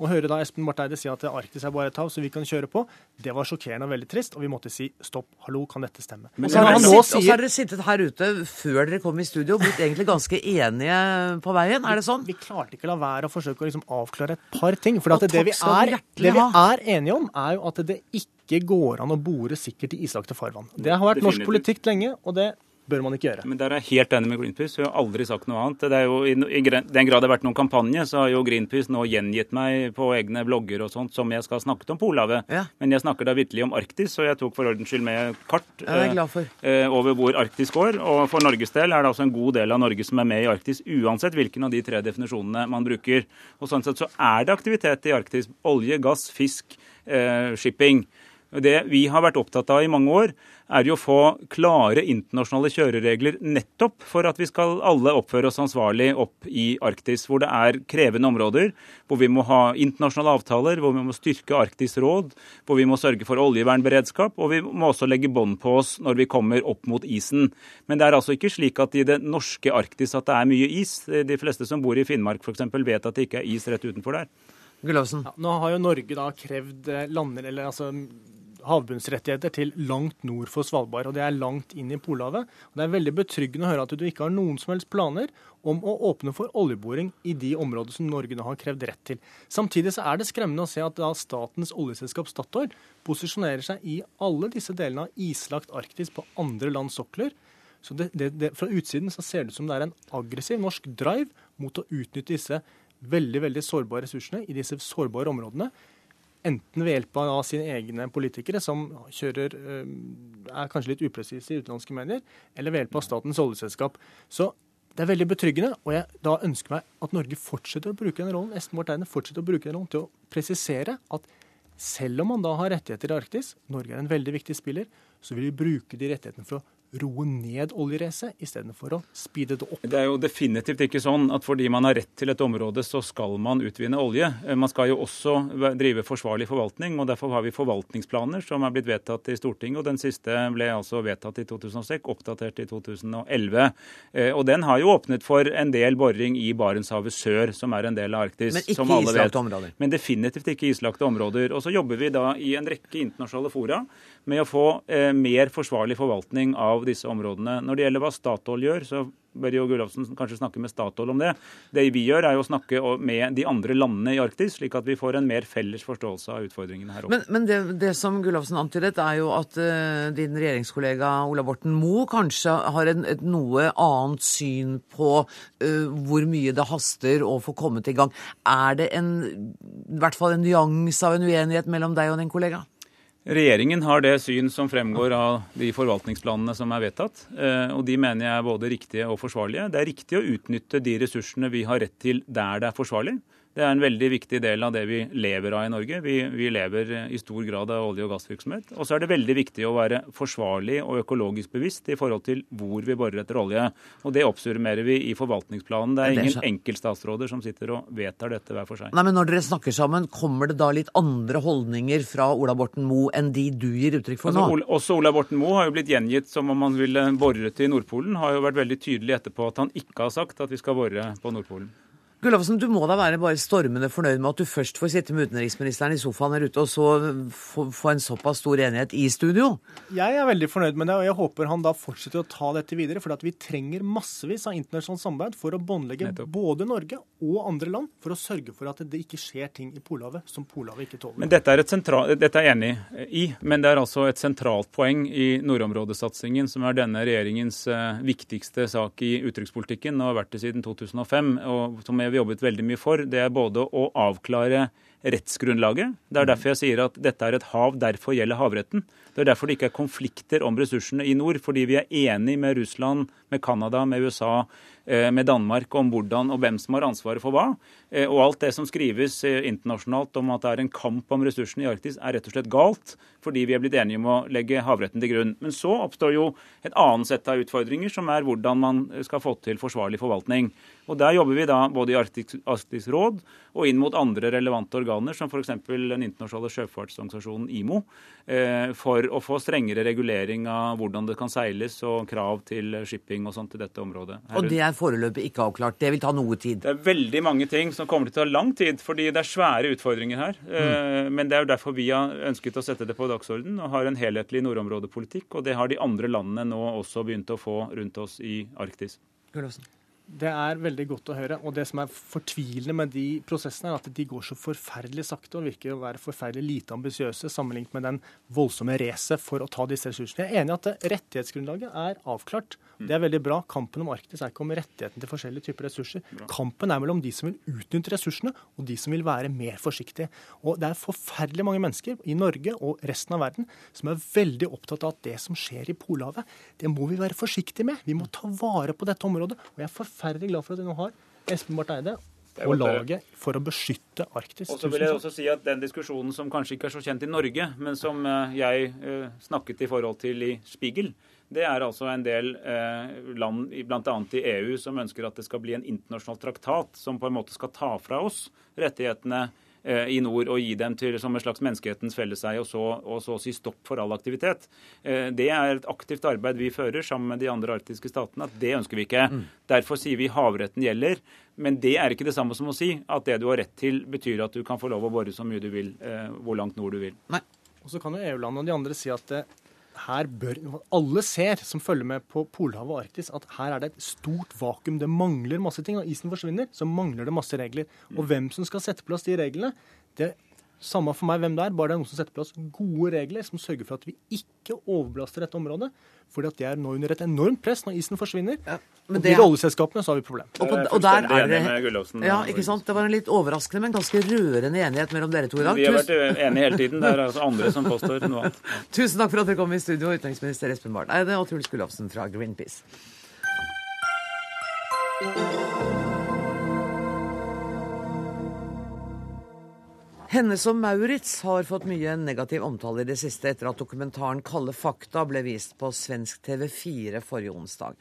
Å høre da Espen Barth Eide si at Arktis er bare et hav så vi kan kjøre på, det var sjokkerende og veldig trist, og vi måtte si stopp, hallo, kan dette stemme? Men, og så har, dere sitt, sittet her ute før dere kom i studio og blitt egentlig ganske enige på veien, er det sånn? Vi, vi klarte ikke å la være å forsøke å liksom avklare et par ting. For det, vi er, det vi er enige om, er jo at det ikke går an å bore sikkert i islagte farvann. Det har vært norsk politikk lenge, og det bør man ikke gjøre. Men Der er jeg helt enig med Greenpeace. Hun har aldri sagt noe annet. Det er jo, I, den grad det har vært noen kampanje, så har jo Greenpeace nå gjengitt meg på egne blogger og sånt som jeg skal ha snakket om Polhavet. Ja. Men jeg snakker da vitterlig om Arktis, og jeg tok for ordens skyld med kart eh, over hvor Arktis går. Og for Norges del er det altså en god del av Norge som er med i Arktis, uansett hvilken av de tre definisjonene man bruker. Og sånn sett så er det aktivitet i Arktis. Olje, gass, fisk, eh, shipping. Det vi har vært opptatt av i mange år, er jo å få klare internasjonale kjøreregler nettopp for at vi skal alle oppføre oss ansvarlig opp i Arktis, hvor det er krevende områder, hvor vi må ha internasjonale avtaler, hvor vi må styrke Arktis råd, hvor vi må sørge for oljevernberedskap, og vi må også legge bånd på oss når vi kommer opp mot isen. Men det er altså ikke slik at i det norske Arktis at det er mye is. De fleste som bor i Finnmark f.eks. vet at det ikke er is rett utenfor der. Ja, nå har jo Norge da krevd lander, eller altså havbunnsrettigheter til langt nord for Svalbard, og det er langt inn i Polhavet. Og det er veldig betryggende å høre at du ikke har noen som helst planer om å åpne for oljeboring i de områdene som Norge nå har krevd rett til. Samtidig så er det skremmende å se at da statens oljeselskap Statoil posisjonerer seg i alle disse delene av islagt Arktis på andre lands sokler. Så det, det, det, Fra utsiden så ser det ut som det er en aggressiv norsk drive mot å utnytte disse veldig veldig sårbare ressursene i disse sårbare områdene enten ved hjelp av sine egne politikere, som kjører, eh, er kanskje litt upresise i utenlandske medier, eller ved hjelp av statens oljeselskap. Så det er veldig betryggende, og jeg da ønsker meg at Norge fortsetter å bruke den rollen Esten Barth fortsetter å bruke den rollen til å presisere at selv om man da har rettigheter i Arktis, Norge er en veldig viktig spiller, så vil vi bruke de rettighetene for å roe ned oljeracet istedenfor å speede det opp. Det er jo definitivt ikke sånn at fordi man har rett til et område, så skal man utvinne olje. Eh, man skal jo også drive forsvarlig forvaltning, og derfor har vi forvaltningsplaner som er blitt vedtatt i Stortinget. og Den siste ble altså vedtatt i 2006, oppdatert i 2011. Eh, og den har jo åpnet for en del boring i Barentshavet sør, som er en del av Arktis. Men ikke islagte områder? Men definitivt ikke islagte områder. Og så jobber vi da i en rekke internasjonale fora med å få eh, mer forsvarlig forvaltning av disse områdene. Når det gjelder hva Statoil gjør, så bør jo Gullofsen kanskje snakke med Statoil om det. Det vi gjør, er jo å snakke med de andre landene i Arktis, slik at vi får en mer felles forståelse av utfordringene her oppe. Men, men det, det, som Gullofsen antydet, er jo at uh, din regjeringskollega Ola Borten Moe kanskje har en, et noe annet syn på uh, hvor mye det haster å få kommet i gang. Er det en, i hvert fall en nyanse av en uenighet mellom deg og din kollega? Regjeringen har det syn som fremgår av de forvaltningsplanene som er vedtatt. Eh, og de mener jeg er både riktige og forsvarlige. Det er riktig å utnytte de ressursene vi har rett til der det er forsvarlig. Det er en veldig viktig del av det vi lever av i Norge. Vi, vi, lever i stor grad av olje- og gassvirksomhet. Og så er det veldig viktig å være forsvarlig og økologisk bevisst i forhold til hvor vi borer etter olje. Og det oppsummerer vi i forvaltningsplanen. Det er ingen enkeltstatsråder som sitter og vedtar dette hver for seg. Nei, men Når dere snakker sammen, kommer det da litt andre holdninger fra Ola Borten Moe enn de du gir uttrykk for altså, nå? Også Ola Borten Moe har jo blitt gjengitt som om han ville bore til Nordpolen. Har jo vært veldig tydelig etterpå at han ikke har sagt at vi skal bore på Nordpolen. Gullafsen, du må da være bare stormende fornøyd med at du først får sitte med utenriksministeren i sofaen her ute, og så få en såpass stor enighet i studio? Jeg er veldig fornøyd med det, og jeg håper han da fortsetter å ta dette videre. For vi trenger massevis av internasjonalt samarbeid for å båndlegge både Norge og andre land, for å sørge for at det ikke skjer ting i Polhavet som Polhavet ikke tåler. Men dette er, sentral, dette er jeg enig i, men det er altså et sentralt poeng i nordområdesatsingen, som er denne regjeringens uh, viktigste sak i utenrikspolitikken og har vært det siden 2005. og som jeg vi jobbet veldig mye for, det er både å avklare rettsgrunnlaget. Det er derfor jeg sier at dette er et hav, derfor gjelder havretten. Det er derfor det ikke er konflikter om ressursene i nord, fordi vi er enig med Russland, med Canada, med USA, med Danmark om hvordan og hvem som har ansvaret for hva. Eh, og alt det som skrives eh, internasjonalt om at det er en kamp om ressursene i Arktis, er rett og slett galt, fordi vi er blitt enige om å legge havretten til grunn. Men så oppstår jo et annet sett av utfordringer, som er hvordan man skal få til forsvarlig forvaltning. Og Der jobber vi da både i Arktisk, Arktisk råd og inn mot andre relevante organer, som f.eks. den internasjonale sjøfartsorganisasjonen IMO, for å få strengere regulering av hvordan det kan seiles og krav til shipping og sånt i dette området. Her og det er foreløpig ikke avklart? Det vil ta noe tid? Det er veldig mange ting som kommer til å ta lang tid, fordi det er svære utfordringer her. Mm. Men det er jo derfor vi har ønsket å sette det på dagsorden og har en helhetlig nordområdepolitikk. Og det har de andre landene nå også begynt å få rundt oss i Arktis. Gulløsen. Det er veldig godt å høre. Og det som er fortvilende med de prosessene, er at de går så forferdelig sakte og virker å være forferdelig lite ambisiøse sammenlignet med den voldsomme racet for å ta disse ressursene. Jeg er enig i at rettighetsgrunnlaget er avklart. Mm. Det er veldig bra. Kampen om Arktis er ikke om rettigheten til forskjellige typer ressurser. Kampen er mellom de som vil utnytte ressursene, og de som vil være mer forsiktige. Og det er forferdelig mange mennesker i Norge og resten av verden som er veldig opptatt av at det som skjer i Polhavet, det må vi være forsiktige med. Vi må ta vare på dette området. Og jeg er forferdelig glad for at vi nå har Espen Barth Eide og laget for å beskytte Arktis. Og så vil jeg også si at Den diskusjonen som kanskje ikke er så kjent i Norge, men som eh, jeg eh, snakket i forhold til i Spiegel, det er altså en del eh, land, bl.a. i EU, som ønsker at det skal bli en internasjonal traktat som på en måte skal ta fra oss rettighetene i nord og gi dem til, som en slags menneskehetens felleseie, og, så, og så si stopp for all aktivitet. Eh, det er et aktivt arbeid vi fører sammen med de andre arktiske statene. at Det ønsker vi ikke. Mm. Derfor sier vi havretten gjelder. Men det er ikke det samme som å si at det du har rett til, betyr at du kan få lov å bore så mye du vil, eh, hvor langt nord du vil. Nei. Og så kan jo EU-landene og de andre si at her bør Alle ser, som følger med på Polhavet og Arktis, at her er det et stort vakuum. Det mangler masse ting. Når isen forsvinner, så mangler det masse regler. Og hvem som skal sette plass de reglene, det samme for meg hvem det er, bare det er noen som setter på plass gode regler som sørger for at vi ikke overbelaster dette området. fordi at det er nå under et enormt press når isen forsvinner. Ja, og blir det oljeselskapene, så har vi problem. Og, på, og der er det ja, ikke sant? Det var en litt overraskende, men ganske rørende enighet mellom dere to i dag. Vi har vært enige hele tiden. Det er altså andre som påstår noe annet. Tusen takk for at dere kom i studio, utenriksminister Espen Barth Eide og Truls Gullofsen fra Greenpeace. Hennes og Maurits har fått mye negativ omtale i det siste etter at dokumentaren 'Kalde fakta' ble vist på svensk TV4 forrige onsdag.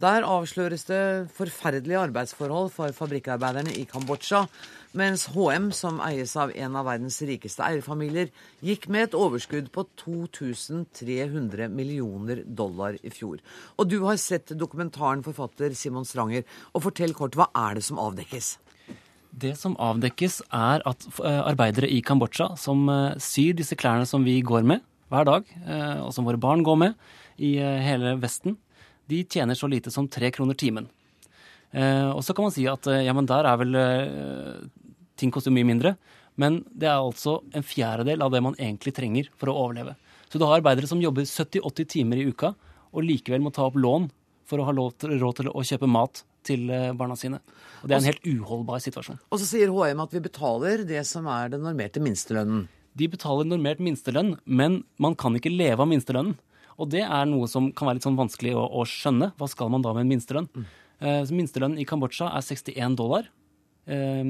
Der avsløres det forferdelige arbeidsforhold for fabrikkarbeiderne i Kambodsja, mens HM, som eies av en av verdens rikeste eierfamilier, gikk med et overskudd på 2300 millioner dollar i fjor. Og du har sett dokumentaren, forfatter Simon Stranger, og fortell kort, hva er det som avdekkes? Det som avdekkes, er at eh, arbeidere i Kambodsja som eh, syr disse klærne som vi går med hver dag, eh, og som våre barn går med i hele Vesten, de tjener så lite som tre kroner timen. Og så kan man si at ja, men der er vel Ting koster mye mindre. Men det er altså en fjerdedel av det man egentlig trenger for å overleve. Så du har arbeidere som jobber 70-80 timer i uka, og likevel må ta opp lån for å ha råd til å kjøpe mat til eh, barna sine. Og Det er en helt uholdbar situasjon. Og så sier HM at vi betaler det som er den normerte minstelønnen. De betaler normert minstelønn, men man kan ikke leve av minstelønnen. Og det er noe som kan være litt sånn vanskelig å, å skjønne. Hva skal man da med en minstelønn? Mm. Eh, minstelønnen i Kambodsja er 61 dollar, eh,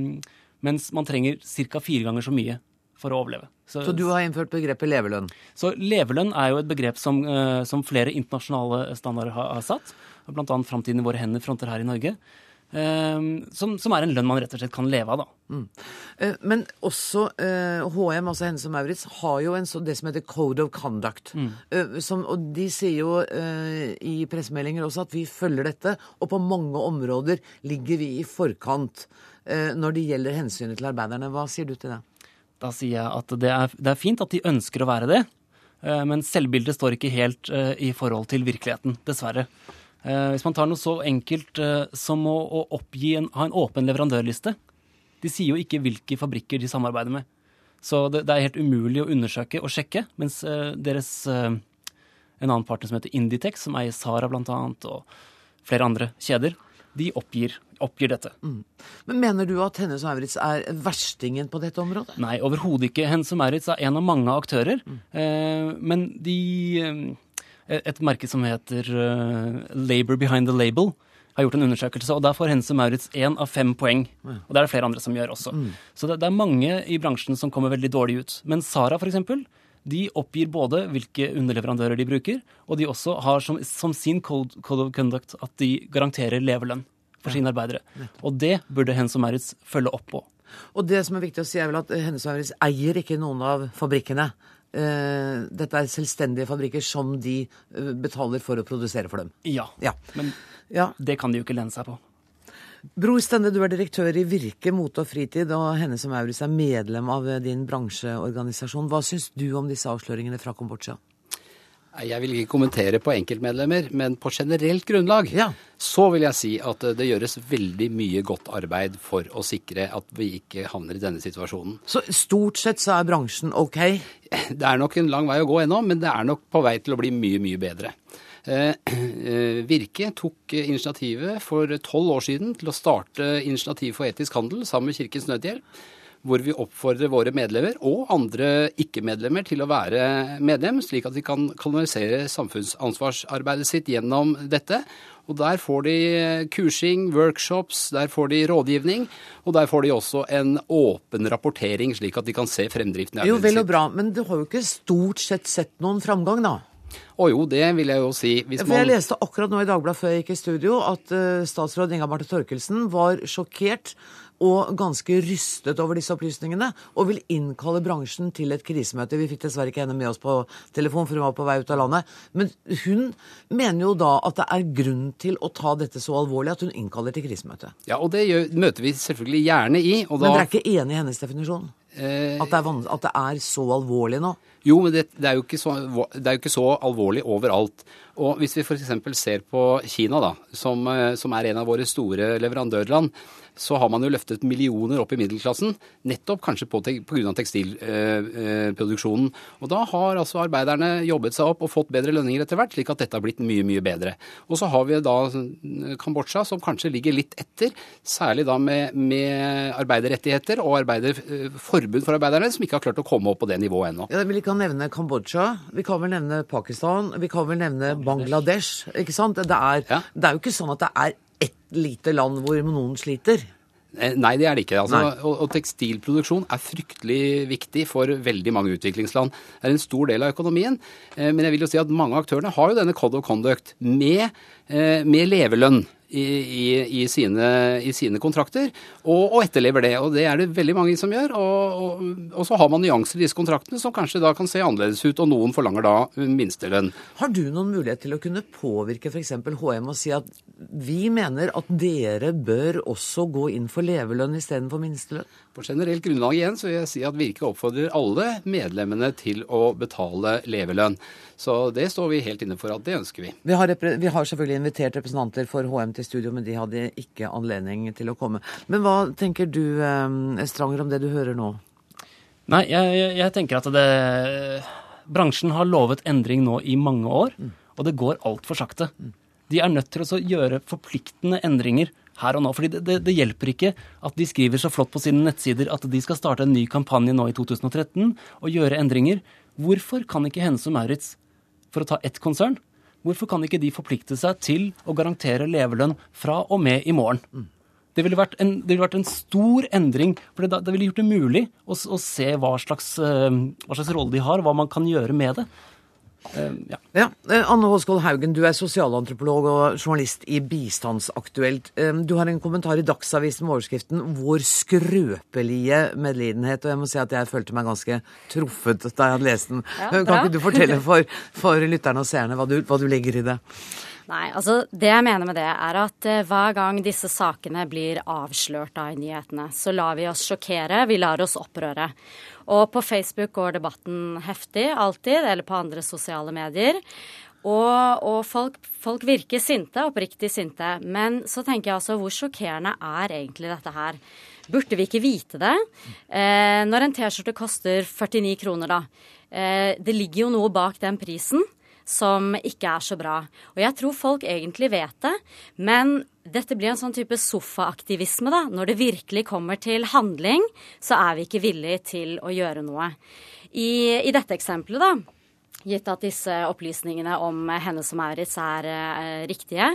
mens man trenger ca. fire ganger så mye for å overleve. Så, så, du har innført begrepet levelønn? Så Levelønn er jo et begrep som, eh, som flere internasjonale standarder har, har satt. Bl.a. Framtiden i våre hender fronter her i Norge. Uh, som, som, er en lønn man rett og slett kan leve av. da. Mm. Uh, men også HM, altså Hennes og Maurits, har jo en så, det som heter Code of Conduct. Mm. Som, og de sier jo i pressemeldinger også at vi følger dette, og på mange områder ligger vi i forkant. eh, når det gjelder hensynet til arbeiderne. Hva sier du til det? Da sier jeg at det er, det er fint at de ønsker å være det, eh, men selvbildet står ikke helt eh, i forhold til virkeligheten, dessverre. Eh, hvis man tar noe så enkelt som å, oppgi en, ha en åpen leverandørliste De sier jo ikke hvilke fabrikker de samarbeider med. Så det, det er helt umulig å undersøke og sjekke, mens deres en annen partner som heter Inditex, som eier Sara bl.a., og flere andre kjeder, de oppgir, oppgir dette. Mm. Men Mener du at Hennes og Maurits er verstingen på dette området? Nei, overhodet ikke. Hennes og Maurits er en av mange aktører. Mm. Eh, men de eh, Et merke som heter uh, Labor Behind the Label, har gjort en undersøkelse, og der får Hense Maurits én av fem poeng. Og det er det flere andre som gjør også. Mm. Så det, det, er mange i bransjen som kommer veldig dårlig ut. Men Sara, for eksempel, de oppgir både hvilke underleverandører de bruker, og de også har som, som sin code, code, of conduct at de garanterer leverlønn for sine arbeidere. Og det burde Hense Maurits følge opp på. Og det som er viktig å si, er vel at Hennes Maurits eier ikke noen av fabrikkene. Uh, dette er selvstendige fabrikker som de uh, betaler for å produsere for dem. Ja, ja. men ja. det kan de jo ikke lene seg på. Bror Stende, du er direktør i Virke mote og fritid, og Hennes og Maurits er medlem av din bransjeorganisasjon. Hva syns du om disse avsløringene fra Kambodsja? Jeg vil ikke kommentere på enkeltmedlemmer, men på generelt grunnlag ja. så vil jeg si at det gjøres veldig mye godt arbeid for å sikre at vi ikke havner i denne situasjonen. Så stort sett så er bransjen ok? Det er nok en lang vei å gå ennå, men det er nok på vei til å bli mye, mye bedre. Eh, eh, Virke tok initiativet for tolv år siden til å starte Initiativ for etisk handel sammen med Kirkens Nødhjelp. Hvor vi oppfordrer våre medlemmer og andre ikke-medlemmer til å være medlem, slik at de kan kanalisere samfunnsansvarsarbeidet sitt gjennom dette. Og Der får de kursing, workshops, der får de rådgivning, og der får de også en åpen rapportering, slik at de kan se fremdriften i arbeidet sitt. Jo, vel og bra, men du har jo ikke stort sett sett noen framgang, da? Å jo, det vil jeg jo si. Hvis For Jeg leste akkurat nå i Dagbladet før jeg gikk i studio at uh, statsråd Inga Marte Torkelsen var sjokkert og ganske rystet over disse opplysningene, og vil innkalle bransjen til et krisemøte. Vi fikk dessverre ikke henne med oss på telefon, for hun var på vei ut av landet. Men hun mener jo da at det er grunn til å ta dette så alvorlig at hun innkaller til krisemøte. Ja, og det gjør, møter vi selvfølgelig gjerne i. Men dere er ikke enig i hennes definisjon? Eh... At, det er, at det er så alvorlig nå? Jo, men det, det, er så, det, er jo ikke så, alvorlig overalt. Og Hvis vi f.eks. ser på Kina, da, som, eh, som er en av våre store leverandørland, så har man jo løftet millioner opp i middelklassen, nettopp kanskje pga. tekstilproduksjonen. Og da har altså arbeiderne jobbet seg opp og fått bedre lønninger etter hvert, slik at dette har blitt mye, mye bedre. Og så har vi da Kambodsja, som kanskje ligger litt etter, særlig da med, med arbeiderrettigheter og arbeider, forbud for arbeiderne, som ikke har klart å komme opp på det nivået ennå. Ja, vi kan nevne Kambodsja, vi kan vel nevne Pakistan, vi kan vel nevne Bangladesh. ikke sant? Det er, ja. det er jo ikke sånn at det er ett lite land hvor noen sliter? Eh, nei, det er det ikke. Altså, og, og, tekstilproduksjon er fryktelig viktig for veldig mange utviklingsland. Det er en stor del av økonomien. Eh, men jeg vil jo si at mange av aktørene har jo denne code of conduct med, eh, med levelønn i, i, i, sine, i, sine, kontrakter, og, og, etterlever det. Og det er det veldig mange som gjør. Og, og, og, så har man nyanser i disse kontraktene som kanskje da kan se annerledes ut, og noen forlanger da minstelønn. Har du noen mulighet til å kunne påvirke f.eks. HM og si at vi mener at dere bør også gå inn for levelønn istedenfor minstelønn? På generelt grunnlag igjen så vil jeg si at Virke oppfordrer alle medlemmene til å betale levelønn. Så det står vi helt inne for at det ønsker vi. Vi har, vi har selvfølgelig invitert representanter for HM til studio, men de hadde ikke anledning til å komme. Men hva tenker du, eh, Stranger, om det du hører nå? Nei, jeg, jeg tenker at det Bransjen har lovet endring nå i mange år, mm. og det går altfor sakte. Mm. De er nødt til å gjøre forpliktende endringer her og nå. fordi det, det, det, hjelper ikke at de skriver så flott på sine nettsider at de skal starte en ny kampanje nå i 2013 og gjøre endringer. Hvorfor kan ikke Hennes og Maurits, for å ta ett konsern, hvorfor kan ikke de forplikte seg til å garantere levelønn fra og med i morgen? Det ville en, ville vært en stor endring, for det, det ville gjort det mulig å, å se hva slags, uh, hva slags rolle de har, hva man kan gjøre med det. Uh, ja. ja. Eh, Anne Håskold Haugen, du er sosialantropolog og journalist i Bistandsaktuelt. Um, du har en kommentar i Dagsavisen med overskriften 'Vår skrøpelige medlidenhet'. Og jeg må si at jeg følte meg ganske truffet da jeg hadde lest den. Ja, kan ikke du fortelle for, for lytterne og seerne hva du, hva du legger i det? Nei, altså Det jeg mener med det, er at uh, hver gang disse sakene blir avslørt av nyhetene, så lar vi oss sjokkere, vi lar oss opprøre. Og på Facebook går debatten heftig, alltid, eller på andre sosiale medier. Og, og folk, folk, virker sinte, oppriktig sinte. Men så tenker jeg altså, hvor sjokkerende er egentlig dette her? Burde vi ikke vite det? Eh, når en T-skjorte koster 49 kroner, da. Eh, det ligger jo noe bak den prisen som ikke er så bra. Og jeg tror folk egentlig vet det, men dette blir en sånn type sofaaktivisme, da. Når det virkelig kommer til handling, så er vi ikke villige til å gjøre noe. I, i dette eksempelet, da. Gitt at disse opplysningene om henne som Maurits er eh, riktige,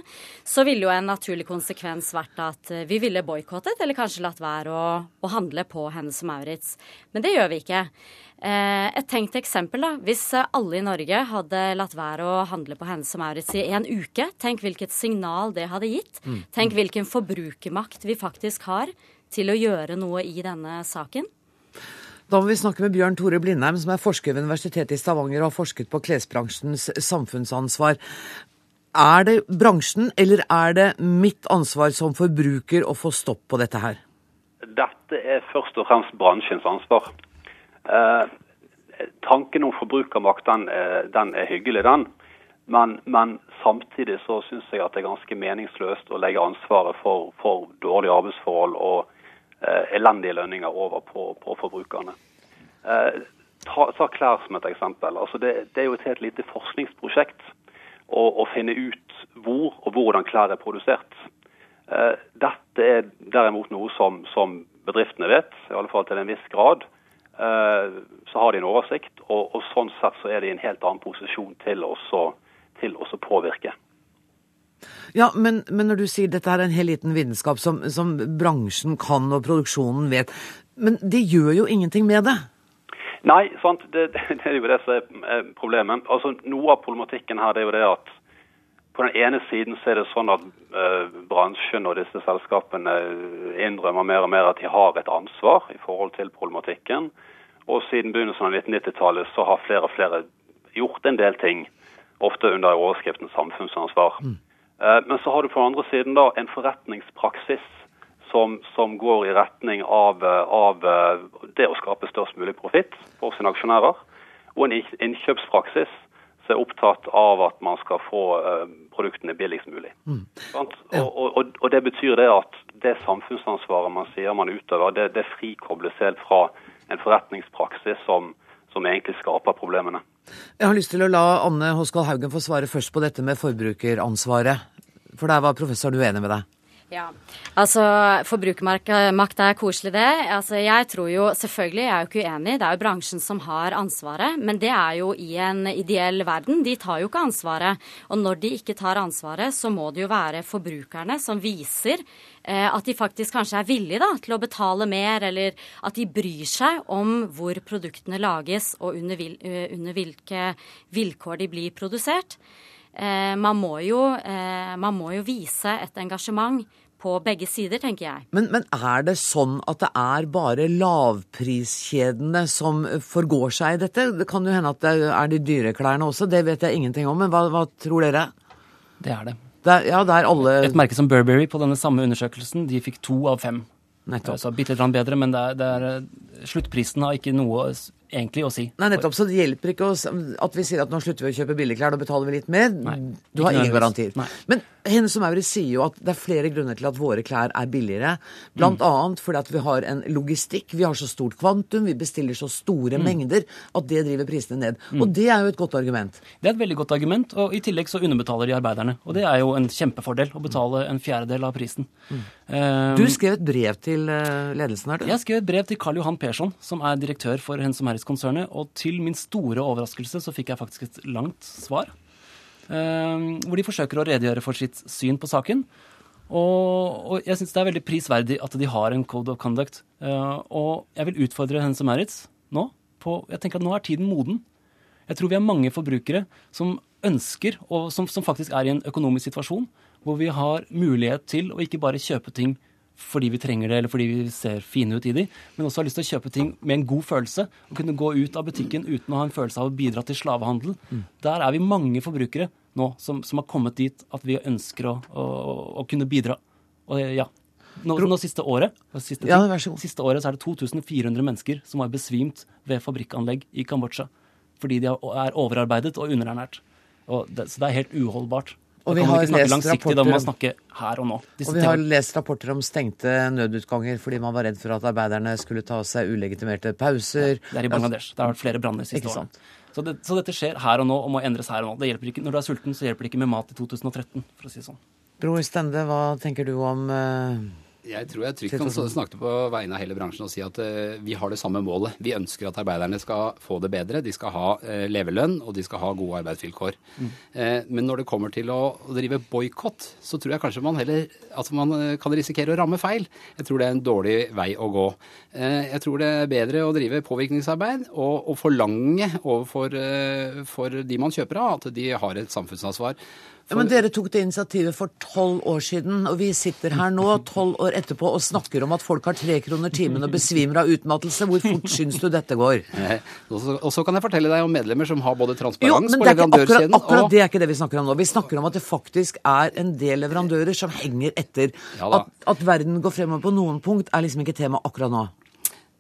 så ville jo en naturlig konsekvens vært at vi ville boikottet, eller kanskje latt være å, å handle på henne som Maurits. Men det gjør vi ikke. Eh, et tenkt eksempel, da. Hvis alle i Norge hadde latt være å handle på Hennes og Maurits i en uke, tenk hvilket signal det hadde gitt. Mm. Tenk hvilken forbrukermakt vi faktisk har til å gjøre noe i denne saken. Da må vi snakke med Bjørn Tore Blindheim, som er forsker ved Universitetet i Stavanger og har forsket på klesbransjens samfunnsansvar. Er det bransjen, eller er det mitt ansvar som forbruker å få stopp på dette her? Dette er først og fremst bransjens ansvar. Eh, tanken om forbrukermakt den, den er hyggelig, den. Men, men samtidig så syns jeg at det er ganske meningsløst å legge ansvaret for, for dårlige arbeidsforhold og eh, elendige lønninger over på, på forbrukerne. Eh, ta, ta, klær som et eksempel. Altså det, det, er jo et helt lite forskningsprosjekt å, å, finne ut hvor og hvordan klær er produsert. Eh, dette er derimot noe som, som bedriftene vet, i alle fall til en viss grad. Eh, så har de en oversikt, og, og, sånn sett så er de i en helt annen posisjon til å påvirke. Ja, men, men, når du sier dette er en helt liten vitenskap som, som, bransjen kan og produksjonen vet, men de gjør jo ingenting med det? Nei, sant. Det, det, er jo det som er problemet. Altså, Noe av problematikken her det er jo det at på den ene siden så er det sånn at eh, bransjen og disse selskapene innrømmer mer og mer at de har et ansvar i forhold til problematikken. Og siden begynnelsen av 1990-tallet så har flere og flere gjort en del ting, ofte under overskriften samfunnsansvar. Mm. Uh, men så har du på den andre siden da en forretningspraksis som, som går i retning av, av, eh, det å skape størst mulig profitt for sine aksjonærer, og en innkjøpspraksis som er opptatt av at man skal få produktene billigst mulig. Mm. Og, og, og, det betyr det at det samfunnsansvaret man sier man utøver, det, det frikobles helt fra en forretningspraksis som, som egentlig skaper problemene. Jeg har lyst til å la Anne Håskal Haugen få svare først på dette med forbrukeransvaret. For der var professoren uenig med deg. Ja, altså Forbrukermakt er koselig, det. Altså, jeg tror jo, Selvfølgelig, jeg er jo ikke uenig, det er jo bransjen som har ansvaret. Men det er jo i en ideell verden. De tar jo ikke ansvaret. Og når de ikke tar ansvaret, så må det jo være forbrukerne som viser eh, at de faktisk kanskje er villige da, til å betale mer, eller at de bryr seg om hvor produktene lages og under, vil, uh, under hvilke vilkår de blir produsert. Eh, man, må jo, eh, man må jo vise et engasjement på begge sider, tenker jeg. Men, men, er det sånn at det er bare lavpriskjedene som forgår seg i dette? Det kan jo hende at det er de dyre klærne også, det vet jeg ingenting om. Men hva, hva tror dere? Det er det. det er, ja, det er alle... Et merke som Burberry på denne samme undersøkelsen, de fikk to av fem. Nettopp. Så bitte litt bedre, men det er, det er, sluttprisen har ikke noe egentlig å si. Nei, nettopp. Så det hjelper ikke at vi sier at nå slutter vi å kjøpe billigklær, da betaler vi litt mer. Nei, du har ingen garantier. Nei. Men Hennes og Maurits sier jo at det er flere grunner til at våre klær er billigere. Blant mm. annet fordi at vi har en logistikk. Vi har så stort kvantum, vi bestiller så store mm. mengder at det driver prisene ned. Mm. Og det er jo et godt argument. Det er et veldig godt argument, og i tillegg så underbetaler de arbeiderne. Og det er jo en kjempefordel å betale en fjerdedel av prisen. Um, du skrev et brev til eh, ledelsen her, du? Jeg skrev et brev til Karl Johan Persson, som er direktør for Hennes og Maurits-konsernet, og til min store overraskelse så fikk jeg faktisk et langt svar. Ehm, hvor de forsøker å redegjøre for sitt syn på saken. Og, og jeg syns det er veldig prisverdig at de har en code of conduct. Uh, og jeg vil utfordre Hennes og merits nå på Jeg tenker at nå er tiden moden. Jeg tror vi er mange forbrukere som ønsker, og som, som faktisk er i en økonomisk situasjon, hvor vi har mulighet til å ikke bare kjøpe ting fordi vi trenger det, eller fordi vi ser fine ut i de, men også har lyst til å kjøpe ting med en god følelse. Og kunne gå ut av butikken uten å ha en følelse av å bidra til slavehandel. Mm. Der er vi mange forbrukere nå som, som har kommet dit at vi ønsker å, å, å kunne bidra. Og ja, nå, nå siste året siste, ja, siste året så er det 2400 mennesker som har besvimt ved fabrikkanlegg i Kambodsja. Fordi de er overarbeidet og underernært. Og det, så det er helt uholdbart. Og vi har lest rapporter, snakke her og nå. og vi har lest rapporter om stengte nødutganger fordi man var redd for at arbeiderne skulle ta seg ulegitimerte pauser. Ja, det er i Bangladesh. Det har vært flere branner siste året. Så, det, så, dette skjer her og nå og må endres her og nå. Det hjelper ikke, når du er sulten, så hjelper det ikke med mat i 2013, for å si det sånn. Bror Stende, hva tenker du om uh jeg tror jeg trygt kan snakke på vegne av hele bransjen og si at uh, vi har det samme målet. Vi ønsker at arbeiderne skal få det bedre. De skal ha uh, levelønn, og de skal ha gode arbeidsvilkår. Mm. Uh, men når det kommer til å, å drive boikott, så tror jeg kanskje man heller at man kan risikere å ramme feil. Jeg tror det er en dårlig vei å gå. jeg tror det er bedre å drive påvirkningsarbeid og, og forlange overfor for de man kjøper av, at de har et samfunnsansvar. Ja, men Dere tok det initiativet for tolv år siden, og vi sitter her nå tolv år etterpå og snakker om at folk har tre kroner timen og besvimer av utmattelse. Hvor fort syns du dette går? Og så kan jeg fortelle deg om medlemmer som har både transparens på leverandørsiden akkurat, akkurat det er ikke det vi snakker om nå. Vi snakker om at det faktisk er en del leverandører som henger etter. Ja, at, at verden går fremover på noen punkt, er liksom ikke tema akkurat nå.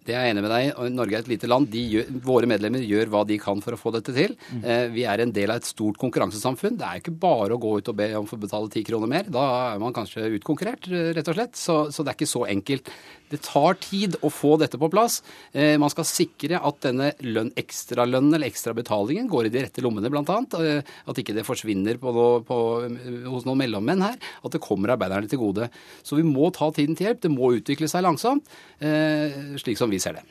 Det er jeg enig med deg Norge er et lite land. Gjør, våre medlemmer gjør hva de kan for å få dette til. Mm. Eh, vi er en del av et stort konkurransesamfunn. Det er ikke bare å gå ut og be om å få betale ti kroner mer. Da er man kanskje utkonkurrert, rett og slett. Så, så, det er ikke så enkelt. Det tar tid å få dette på plass. Eh, man skal sikre at denne lønn, ekstralønnen eller ekstrabetalingen går i de rette lommene, bl.a. Eh, at ikke det forsvinner på noe, på, hos noen mellommenn her. At det kommer arbeiderne til gode. Så vi må ta tiden til hjelp. Det må utvikle seg langsomt, eh, slik som vi ser det.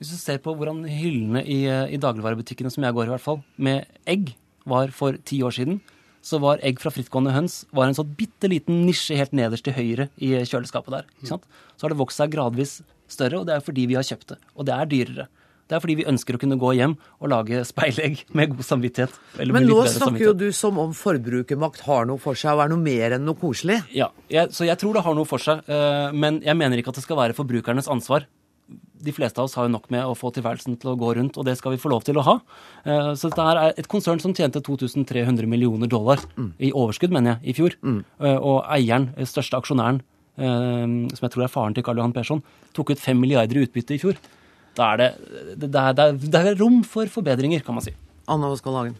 Hvis du ser på hvordan hyllene i, i dagligvarebutikkene som jeg går i hvert fall, med egg var for ti år siden, så var egg fra frittgående høns var en sånn bitte liten nisje helt nederst til høyre i kjøleskapet der. Så har det vokst seg gradvis større, og det er fordi vi har kjøpt det. Og det er dyrere. Det er fordi vi ønsker å kunne gå hjem og lage speilegg med god samvittighet. Men nå snakker jo du som om forbrukermakt har noe for seg og er noe mer enn noe koselig. Ja, jeg, så jeg tror det har noe for seg. Eh, men jeg mener ikke at det skal være forbrukernes ansvar de fleste av oss har jo nok med å få tilværelsen til å gå rundt, og det skal vi få lov til å ha. Eh, så dette her er et konsern som tjente 2300 millioner dollar mm. i overskudd, mener jeg, i fjor. Mm. Eh, og eieren, eh, største aksjonæren, som jeg tror er faren til Karl Johan Persson, tok ut 5 milliarder i utbytte i fjor. Da er det, det, det, er, det er rom for forbedringer, kan man si. Anna Oskar Hagen.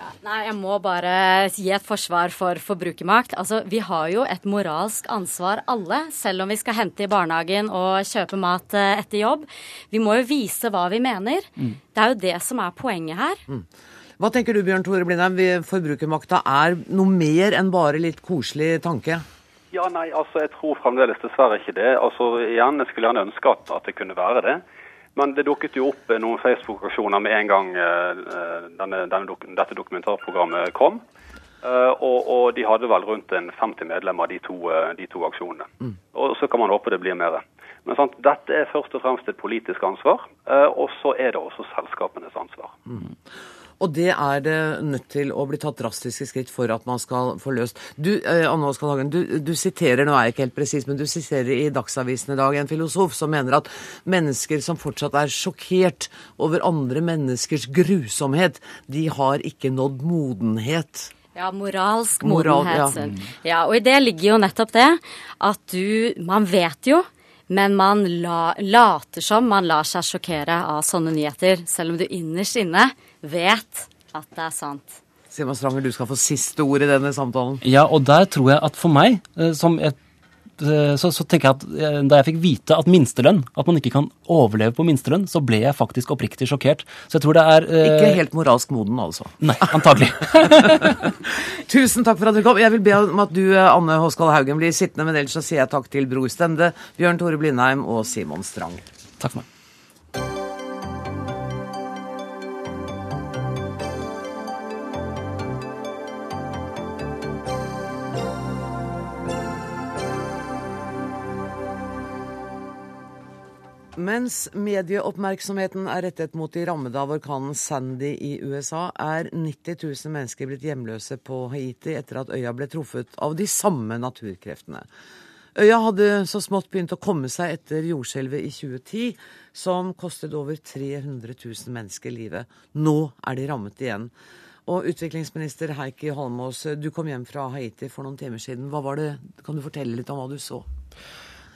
Ja, nei, jeg må bare gi et forsvar for forbrukermakt. Altså, vi har jo et moralsk ansvar alle, selv om vi skal hente i barnehagen og kjøpe mat eh, etter jobb. Vi må jo vise hva vi mener. Mm. Det er jo det som er poenget her. Mm. Hva tenker du Bjørn Tore Blindheim, forbrukermakta er noe mer enn bare litt koselig tanke? Ja, nei, altså jeg tror fremdeles dessverre ikke det. Altså igjen, Jeg skulle gjerne ønske at, at det kunne være det. Men det dukket jo opp noen Facebook-aksjoner med en gang uh, denne, denne, dette dokumentarprogrammet kom. Og, og, de hadde vel rundt en 50 medlemmer, de to, de to aksjonene. Mm. Og så kan man håpe det blir mer. Men sant, dette er først og fremst et politisk ansvar, og så er det også selskapenes ansvar. Mm. Og det er det nødt til å bli tatt drastiske skritt for at man skal få løst. Du, eh, Anne Oskar Hagen, du, du, siterer, nå er jeg ikke helt presis, men du siterer i Dagsavisen i dag en filosof som mener at mennesker som fortsatt er sjokkert over andre menneskers grusomhet, de har ikke nådd modenhet. Ja, moralsk modenhet. Moral, ja. ja, og i det ligger jo nettopp det at du Man vet jo men man la, later som man lar seg sjokkere av sånne nyheter, selv om du innerst inne vet at det er sant. Simon Stranger, du skal få siste ord i denne samtalen. Ja, og der tror jeg at for meg, eh, som et Eh, så, så, tenker jeg at eh, Da jeg fikk vite at minstelønn, at man ikke kan overleve på minstelønn, så ble jeg faktisk oppriktig sjokkert. Så jeg tror det er eh... Ikke helt moralsk moden, altså? Nei, antagelig. Tusen takk for at du kom. Jeg vil be om at du, Anne Håskal Haugen, blir sittende, men ellers så sier jeg takk til Bror Stende, Bjørn Tore Blindheim og Simon Strang. Takk for meg. Mens medieoppmerksomheten er rettet mot de rammede av orkanen Sandy i USA, er 90 000 mennesker blitt hjemløse på Haiti etter at øya ble truffet av de samme naturkreftene. Øya hadde så smått begynt å komme seg etter jordskjelvet i 2010, som kostet over 300 000 mennesker livet. Nå er de rammet igjen. Og utviklingsminister Heikki Holmås, du kom hjem fra Haiti for noen timer siden. Hva var det, Kan du fortelle litt om hva du så?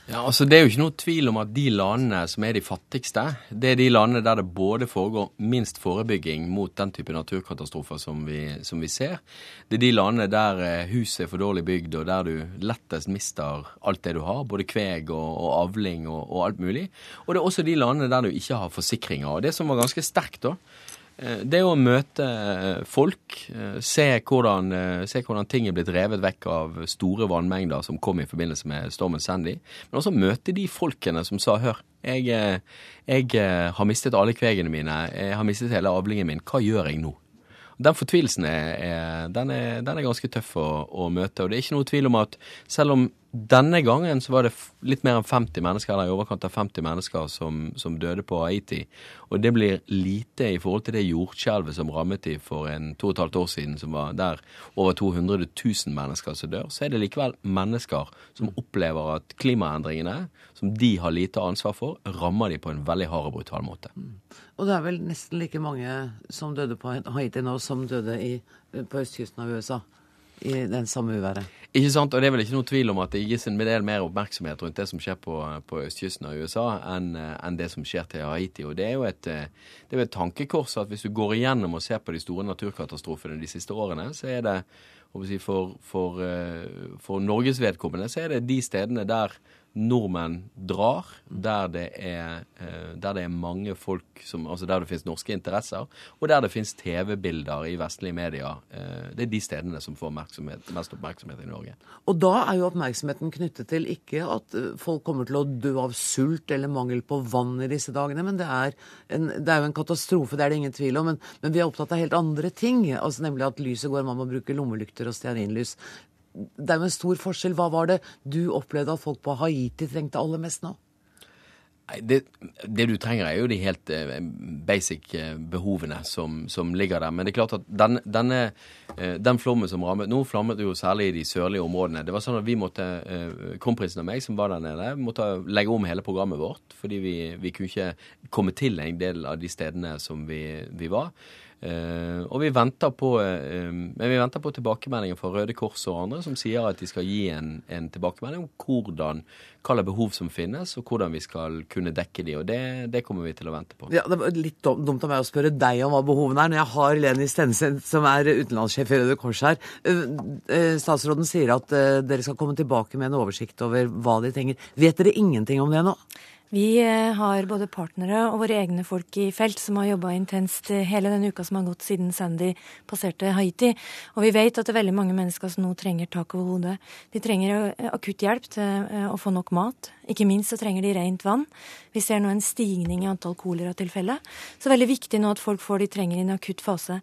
Ja, altså Det er jo ikke noe tvil om at de landene som er de fattigste, det er de landene der det både foregår minst forebygging mot den type naturkatastrofer som vi, som vi ser. Det er de landene der eh, huset er for dårlig bygd, og der du lettest mister alt det du har. Både kveg og, og avling og, og alt mulig. Og det er også de landene der du ikke har forsikringer. Og det som var ganske sterkt da, det er å møte eh, folk, eh, se hvordan, se hvordan, ting er blitt revet vekk av store vannmengder som kom i forbindelse med stormen Sandy. Men også møte de folkene som sa hør, jeg, jeg har mistet alle kvegene mine, jeg har mistet hele avlingen min, hva gjør jeg nå? Den fortvilelsen er, er, den er, den er ganske tøff å, å, møte. Og det er ikke noe tvil om at selv om denne gangen så var det litt mer enn 50 mennesker, eller i overkant av 50 mennesker som, som døde på Haiti. Og det blir lite i forhold til det jordskjelvet som rammet de for en to og et halvt år siden, som var der over 200 000 mennesker som dør. Så er det likevel mennesker som opplever at klimaendringene, som de har lite ansvar for, rammer de på en veldig hard og brutal måte. Mm. Og det er vel nesten like mange som døde på Haiti nå, som døde i, på østkysten av USA i den samme uværet. Ikke sant, og Det er vel ikke noe tvil om at det gis en del mer oppmerksomhet rundt det som skjer på, på østkysten av USA, enn en det som skjer til Haiti. og Det er jo et, det er et tankekors at hvis du går igjennom og ser på de store naturkatastrofene de siste årene, så er det for, for, for Norges vedkommende så er det de stedene der nordmenn drar, der det er, eh, der det er mange folk som, Altså der det finnes norske interesser, og der det finnes TV-bilder i vestlige medier. Eh, det er de stedene som får oppmerksomhet, mest oppmerksomhet i Norge. Og da er jo oppmerksomheten knyttet til ikke at eh, folk kommer til å dø av sult eller mangel på vann i disse dagene, men det er, en, det er jo en katastrofe, det er det ingen tvil om. Men, men vi er opptatt av helt andre ting, altså nemlig at lyset går, man må bruke lommelykter og stearinlys det er jo en stor forskjell. Hva var det du opplevde at folk på Haiti trengte aller mest nå? Det, det, du trenger, er jo de helt uh, basic uh, behovene som, som, ligger der. Men det er klart at den, denne, uh, den flommen som rammet Nå flammet jo særlig i de sørlige områdene. Det var sånn at vi måtte, Kronprinsen og meg som var der nede, måtte legge om hele programmet vårt. Fordi vi, vi kunne ikke komme til en del av de stedene som vi, vi var. Uh, og vi venter, på, uh, men vi venter på tilbakemeldinger fra Røde Kors og andre som sier at de skal gi en, en tilbakemelding om hvordan, hva slags behov som finnes, og hvordan vi skal kunne dekke de, og det, det, kommer vi til å vente på. Ja, Det var litt dumt av meg å spørre deg om hva behovene er, når jeg har Leni Stensen, som er utenlandssjef i Røde Kors her. Uh, statsråden sier at dere skal komme tilbake med en oversikt over hva de trenger. Vet dere ingenting om det nå? Vi eh, har både partnere og våre egne folk i felt som har jobba intenst eh, hele den uka som har gått siden Sandy passerte Haiti. Og vi vet at det er veldig mange mennesker som nå trenger tak over hodet. De trenger eh, akutt hjelp til å få nok mat. Ikke minst så trenger de rent vann. Vi ser nå en stigning i antall koleratilfeller. Så veldig viktig nå at folk får de trenger i en akutt fase.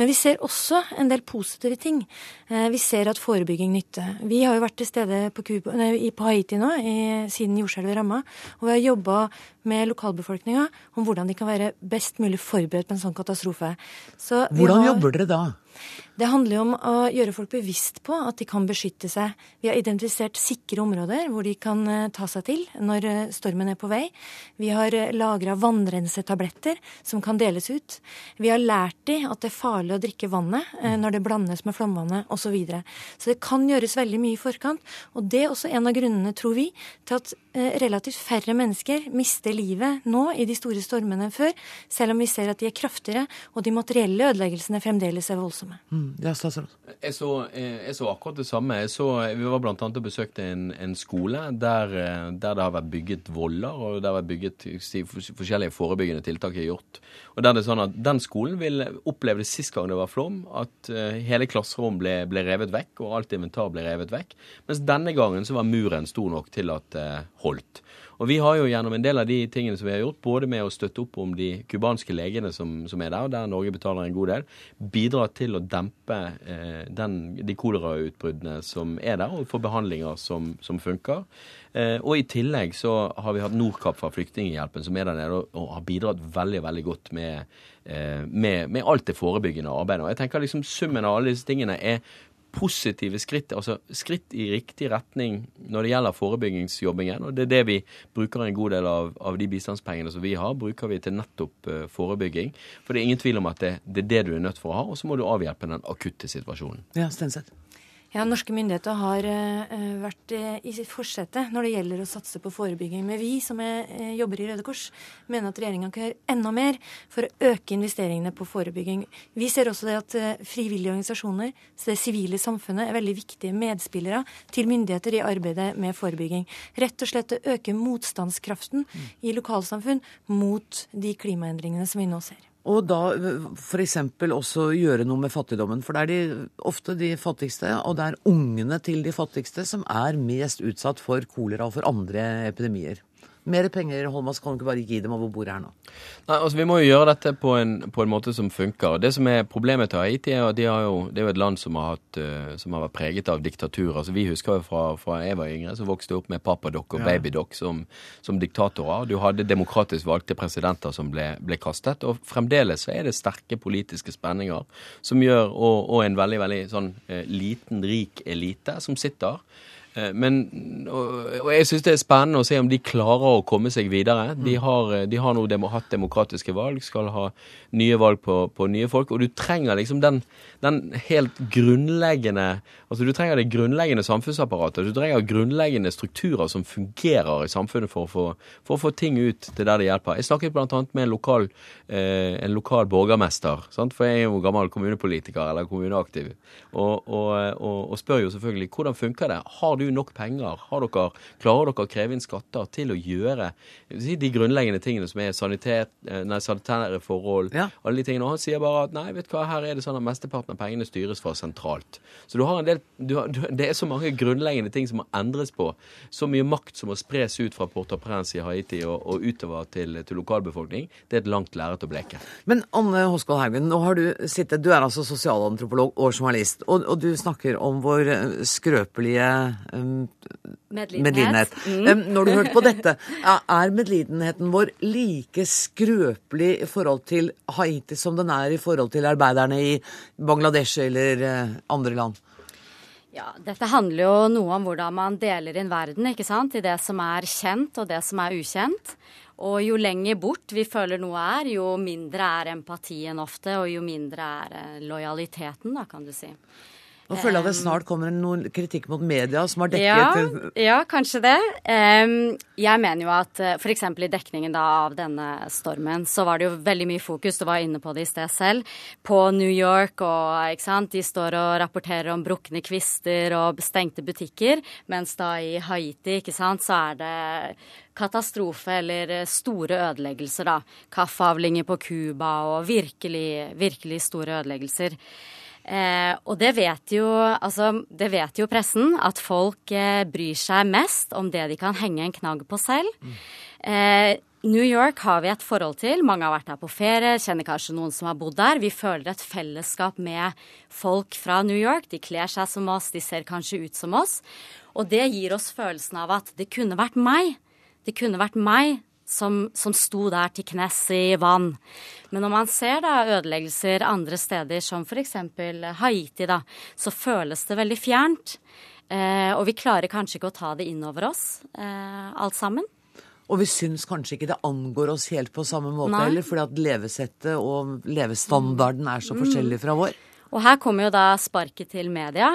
Men vi ser også en del positive ting. Vi ser at forebygging nytter. Vi har jo vært til stede på, Cuba, nei, på Haiti nå i, siden jordskjelvet ramma. Og vi har jobba med lokalbefolkninga om hvordan de kan være best mulig forberedt på en sånn katastrofe. Så hvordan har, jobber dere da? Det handler jo om å gjøre folk bevisst på at de kan beskytte seg. Vi har identifisert sikre områder hvor de kan eh, ta seg til når eh, stormen er på vei. Vi har eh, lagra vannrensetabletter som kan deles ut. Vi har lært de at det er farlig å drikke vannet når det blandes med flomvannet osv. Så, videre. så det kan gjøres veldig mye i forkant. Og det er også en av grunnene, tror vi, til at relativt færre mennesker mister livet nå i de store stormene før, selv om vi ser at de er kraftigere og de materielle ødeleggelsene fremdeles er voldsomme. Mm, ja, statsråd. Jeg så, jeg så, akkurat det samme. Jeg så, vi var bl.a. og besøkte en, en skole der, der, det har vært bygget voller, og der det har vært bygget forskjellige forebyggende tiltak er gjort. Og der det er sånn at Den skolen vil oppleve det sist gang det var flom, at uh, hele klasserom ble, ble, revet vekk, og alt inventar ble revet vekk. Mens denne gangen så var muren stor nok til at det uh, holdt. Og vi har jo gjennom en del av de tingene som vi har gjort, både med å støtte opp om de cubanske legene som, som, er der, der Norge betaler en god del, bidratt til å dempe eh, den, de kolerautbruddene som er der, og få behandlinger som, som funker. Eh, og i tillegg så har vi hatt Norkapp fra Flyktninghjelpen, som er der nede og, og har bidratt veldig, veldig godt med, eh, med, med alt det forebyggende arbeidet. Og jeg tenker liksom summen av alle disse tingene er positive skritt, altså skritt i riktig retning når det gjelder forebyggingsjobbingen. Og det er det vi bruker en god del av, av de bistandspengene som vi har, bruker vi til nettopp uh, forebygging. For det er ingen tvil om at det, det, er det du er nødt for å ha, og så må du avhjelpe den akutte situasjonen. Ja, Stenseth. Ja, Norske myndigheter har uh, vært uh, i forsetet når det gjelder å satse på forebygging. Men vi som er, jobber i Røde Kors, mener at regjeringa kan gjøre enda mer for å øke investeringene på forebygging. Vi ser også det at frivillige organisasjoner, så det sivile samfunnet, er veldig viktige medspillere til myndigheter i arbeidet med forebygging. Rett og slett å øke motstandskraften i lokalsamfunn mot de klimaendringene som vi nå ser. Og da f.eks. også gjøre noe med fattigdommen. For det er de, ofte de fattigste, og det er ungene til de fattigste, som er mest utsatt for kolera og for andre epidemier. Mer penger, Holmas, kan du ikke bare gi dem over bordet her nå? Nei, altså Vi må jo gjøre dette på en, på en måte som funker. Det som er Problemet til Haiti er at de jo, det er jo et land som har, hatt, uh, som har vært preget av diktatur. Altså Vi husker jo fra, fra jeg var yngre, så vokste jeg opp med Papadok og ja. Babydok som, som, diktatorer. Du hadde demokratisk valgte presidenter som ble, ble, kastet. Og fremdeles så er det sterke politiske spenninger som gjør, og, og en veldig, veldig sånn uh, liten, rik elite som sitter Eh, men, og, jeg syns det er spennende å se om de klarer å komme seg videre. De mm. har, de har nå hatt demokratiske valg, skal ha nye valg på, på nye folk. Og du trenger liksom den, den, helt grunnleggende Altså du trenger det grunnleggende samfunnsapparatet. Du trenger grunnleggende strukturer som fungerer i samfunnet for få, for å få ting ut til der det hjelper. Jeg snakket bl.a. med en lokal, eh, en lokal borgermester, sant? for jeg er jo gammel kommunepolitiker eller kommuneaktiv, og, og, og, og spør jo selvfølgelig hvordan funker det. Har du nok penger? Har dere, klarer dere å kreve inn skatter til å gjøre de grunnleggende tingene som er sanitet, eh, nei, sanitære forhold, ja. alle de tingene. Og han sier bare at nei, vet du hva, her er det sånn at mesteparten av pengene styres fra sentralt. Så du har en del, du har, du, det er så mange grunnleggende ting som må endres på. Så mye makt som må spres ut fra Port-au-Prince i Haiti og, og utover til, til, lokalbefolkning. Det er et langt lerret å bleke. Men Anne Hoskvold Haugen, nå har du sittet, du er altså sosialantropolog og journalist, og, og du snakker om vår skrøpelige um, medlidenhet. Mm. Um, når du hørte på dette, er medlidenheten vår like skrøpelig i forhold til Haiti som den er i forhold til arbeiderne i Bangladesh eller uh, andre land? Ja, Dette handler jo noe om hvordan man deler inn verden, ikke sant? i det som er kjent og det som er ukjent. Og jo lenger bort vi føler noe er, jo mindre er empatien ofte, og jo mindre er eh, lojaliteten, da, kan du si. Nå føler jeg det snart kommer noen kritikk mot media som har dekket Ja, ja kanskje det. Jeg mener jo at eh, f.eks. i dekningen da av denne stormen, så var det jo veldig mye fokus, du var inne på det i sted selv, på New York og ikke sant, de står og rapporterer om brukne kvister og stengte butikker, mens da i Haiti, ikke sant, så er det katastrofe eller store ødeleggelser, da. Kaffeavlinger på Cuba og virkelig, virkelig store ødeleggelser. Eh, og det vet, jo, altså, det vet jo pressen, at folk eh, bryr seg mest om det de kan henge en knagg på selv. Eh, New York har vi et forhold til. Mange har vært her på ferie, kjenner kanskje noen som har bodd der. Vi føler et fellesskap med folk fra New York. De kler seg som oss, de ser kanskje ut som oss. Og det gir oss følelsen av at det kunne vært meg. Det kunne vært meg som, som sto der til knes i vann. Men når man ser da ødeleggelser andre steder, som f.eks. Haiti, da, så føles det veldig fjernt. Eh, og vi klarer kanskje ikke å ta det inn over oss, eh, alt sammen. Og vi syns kanskje ikke det angår oss helt på samme måte Nei. heller, fordi at levesettet og levestandarden er så mm. forskjellig fra vår. Og her kommer jo da sparket til media.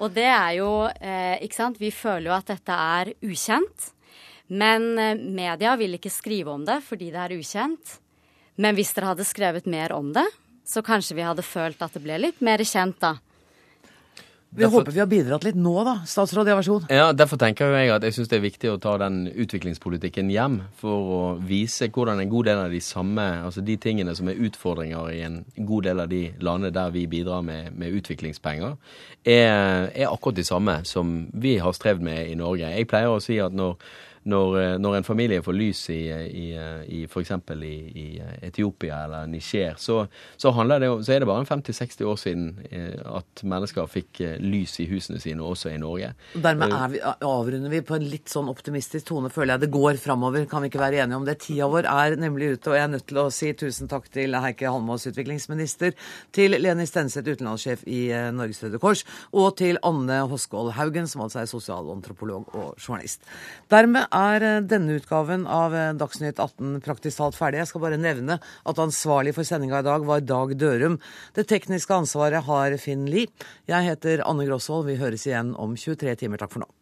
Og det er jo, eh, ikke sant, vi føler jo at dette er ukjent. Men eh, media vil ikke skrive om det fordi det er ukjent. Men hvis dere hadde skrevet mer om det, så kanskje vi hadde følt at det ble litt mer kjent, da. Vi derfor, håper vi har bidratt litt nå, da. Statsråd, ja, vær så god. Ja, Derfor tenker jeg at jeg syns det er viktig å ta den utviklingspolitikken hjem. For å vise hvordan en god del av de samme, altså de tingene som er utfordringer i en god del av de landene der vi bidrar med, med utviklingspenger, er, er, akkurat de samme som vi har strevd med i Norge. Jeg pleier å si at når når, eh, når, en familie får lys i, i, i f.eks. I, i Etiopia eller Niger, så, så, det, så er det bare 50-60 år siden eh, at mennesker fikk eh, lys i husene sine, også i Norge. Dermed vi, avrunder vi på en litt sånn optimistisk tone, føler jeg. Det går framover, kan vi ikke være enige om det. Tida vår er nemlig ute, og jeg er nødt til å si tusen takk til Heikki Halmås, utviklingsminister, til Leni Stenseth, utenlandssjef i Norges Røde Kors, og til Anne Hoskvold Haugen, som altså er sosialantropolog og journalist. Dermed er eh, denne utgaven av eh, Dagsnytt 18 praktisk talt ferdig. Jeg skal bare nevne at ansvarlig for sendinga i dag var Dag Dørum. Det tekniske ansvaret har Finn Lie. Jeg heter Anne Grosvold. Vi høres igjen om 23 timer. Takk for nå.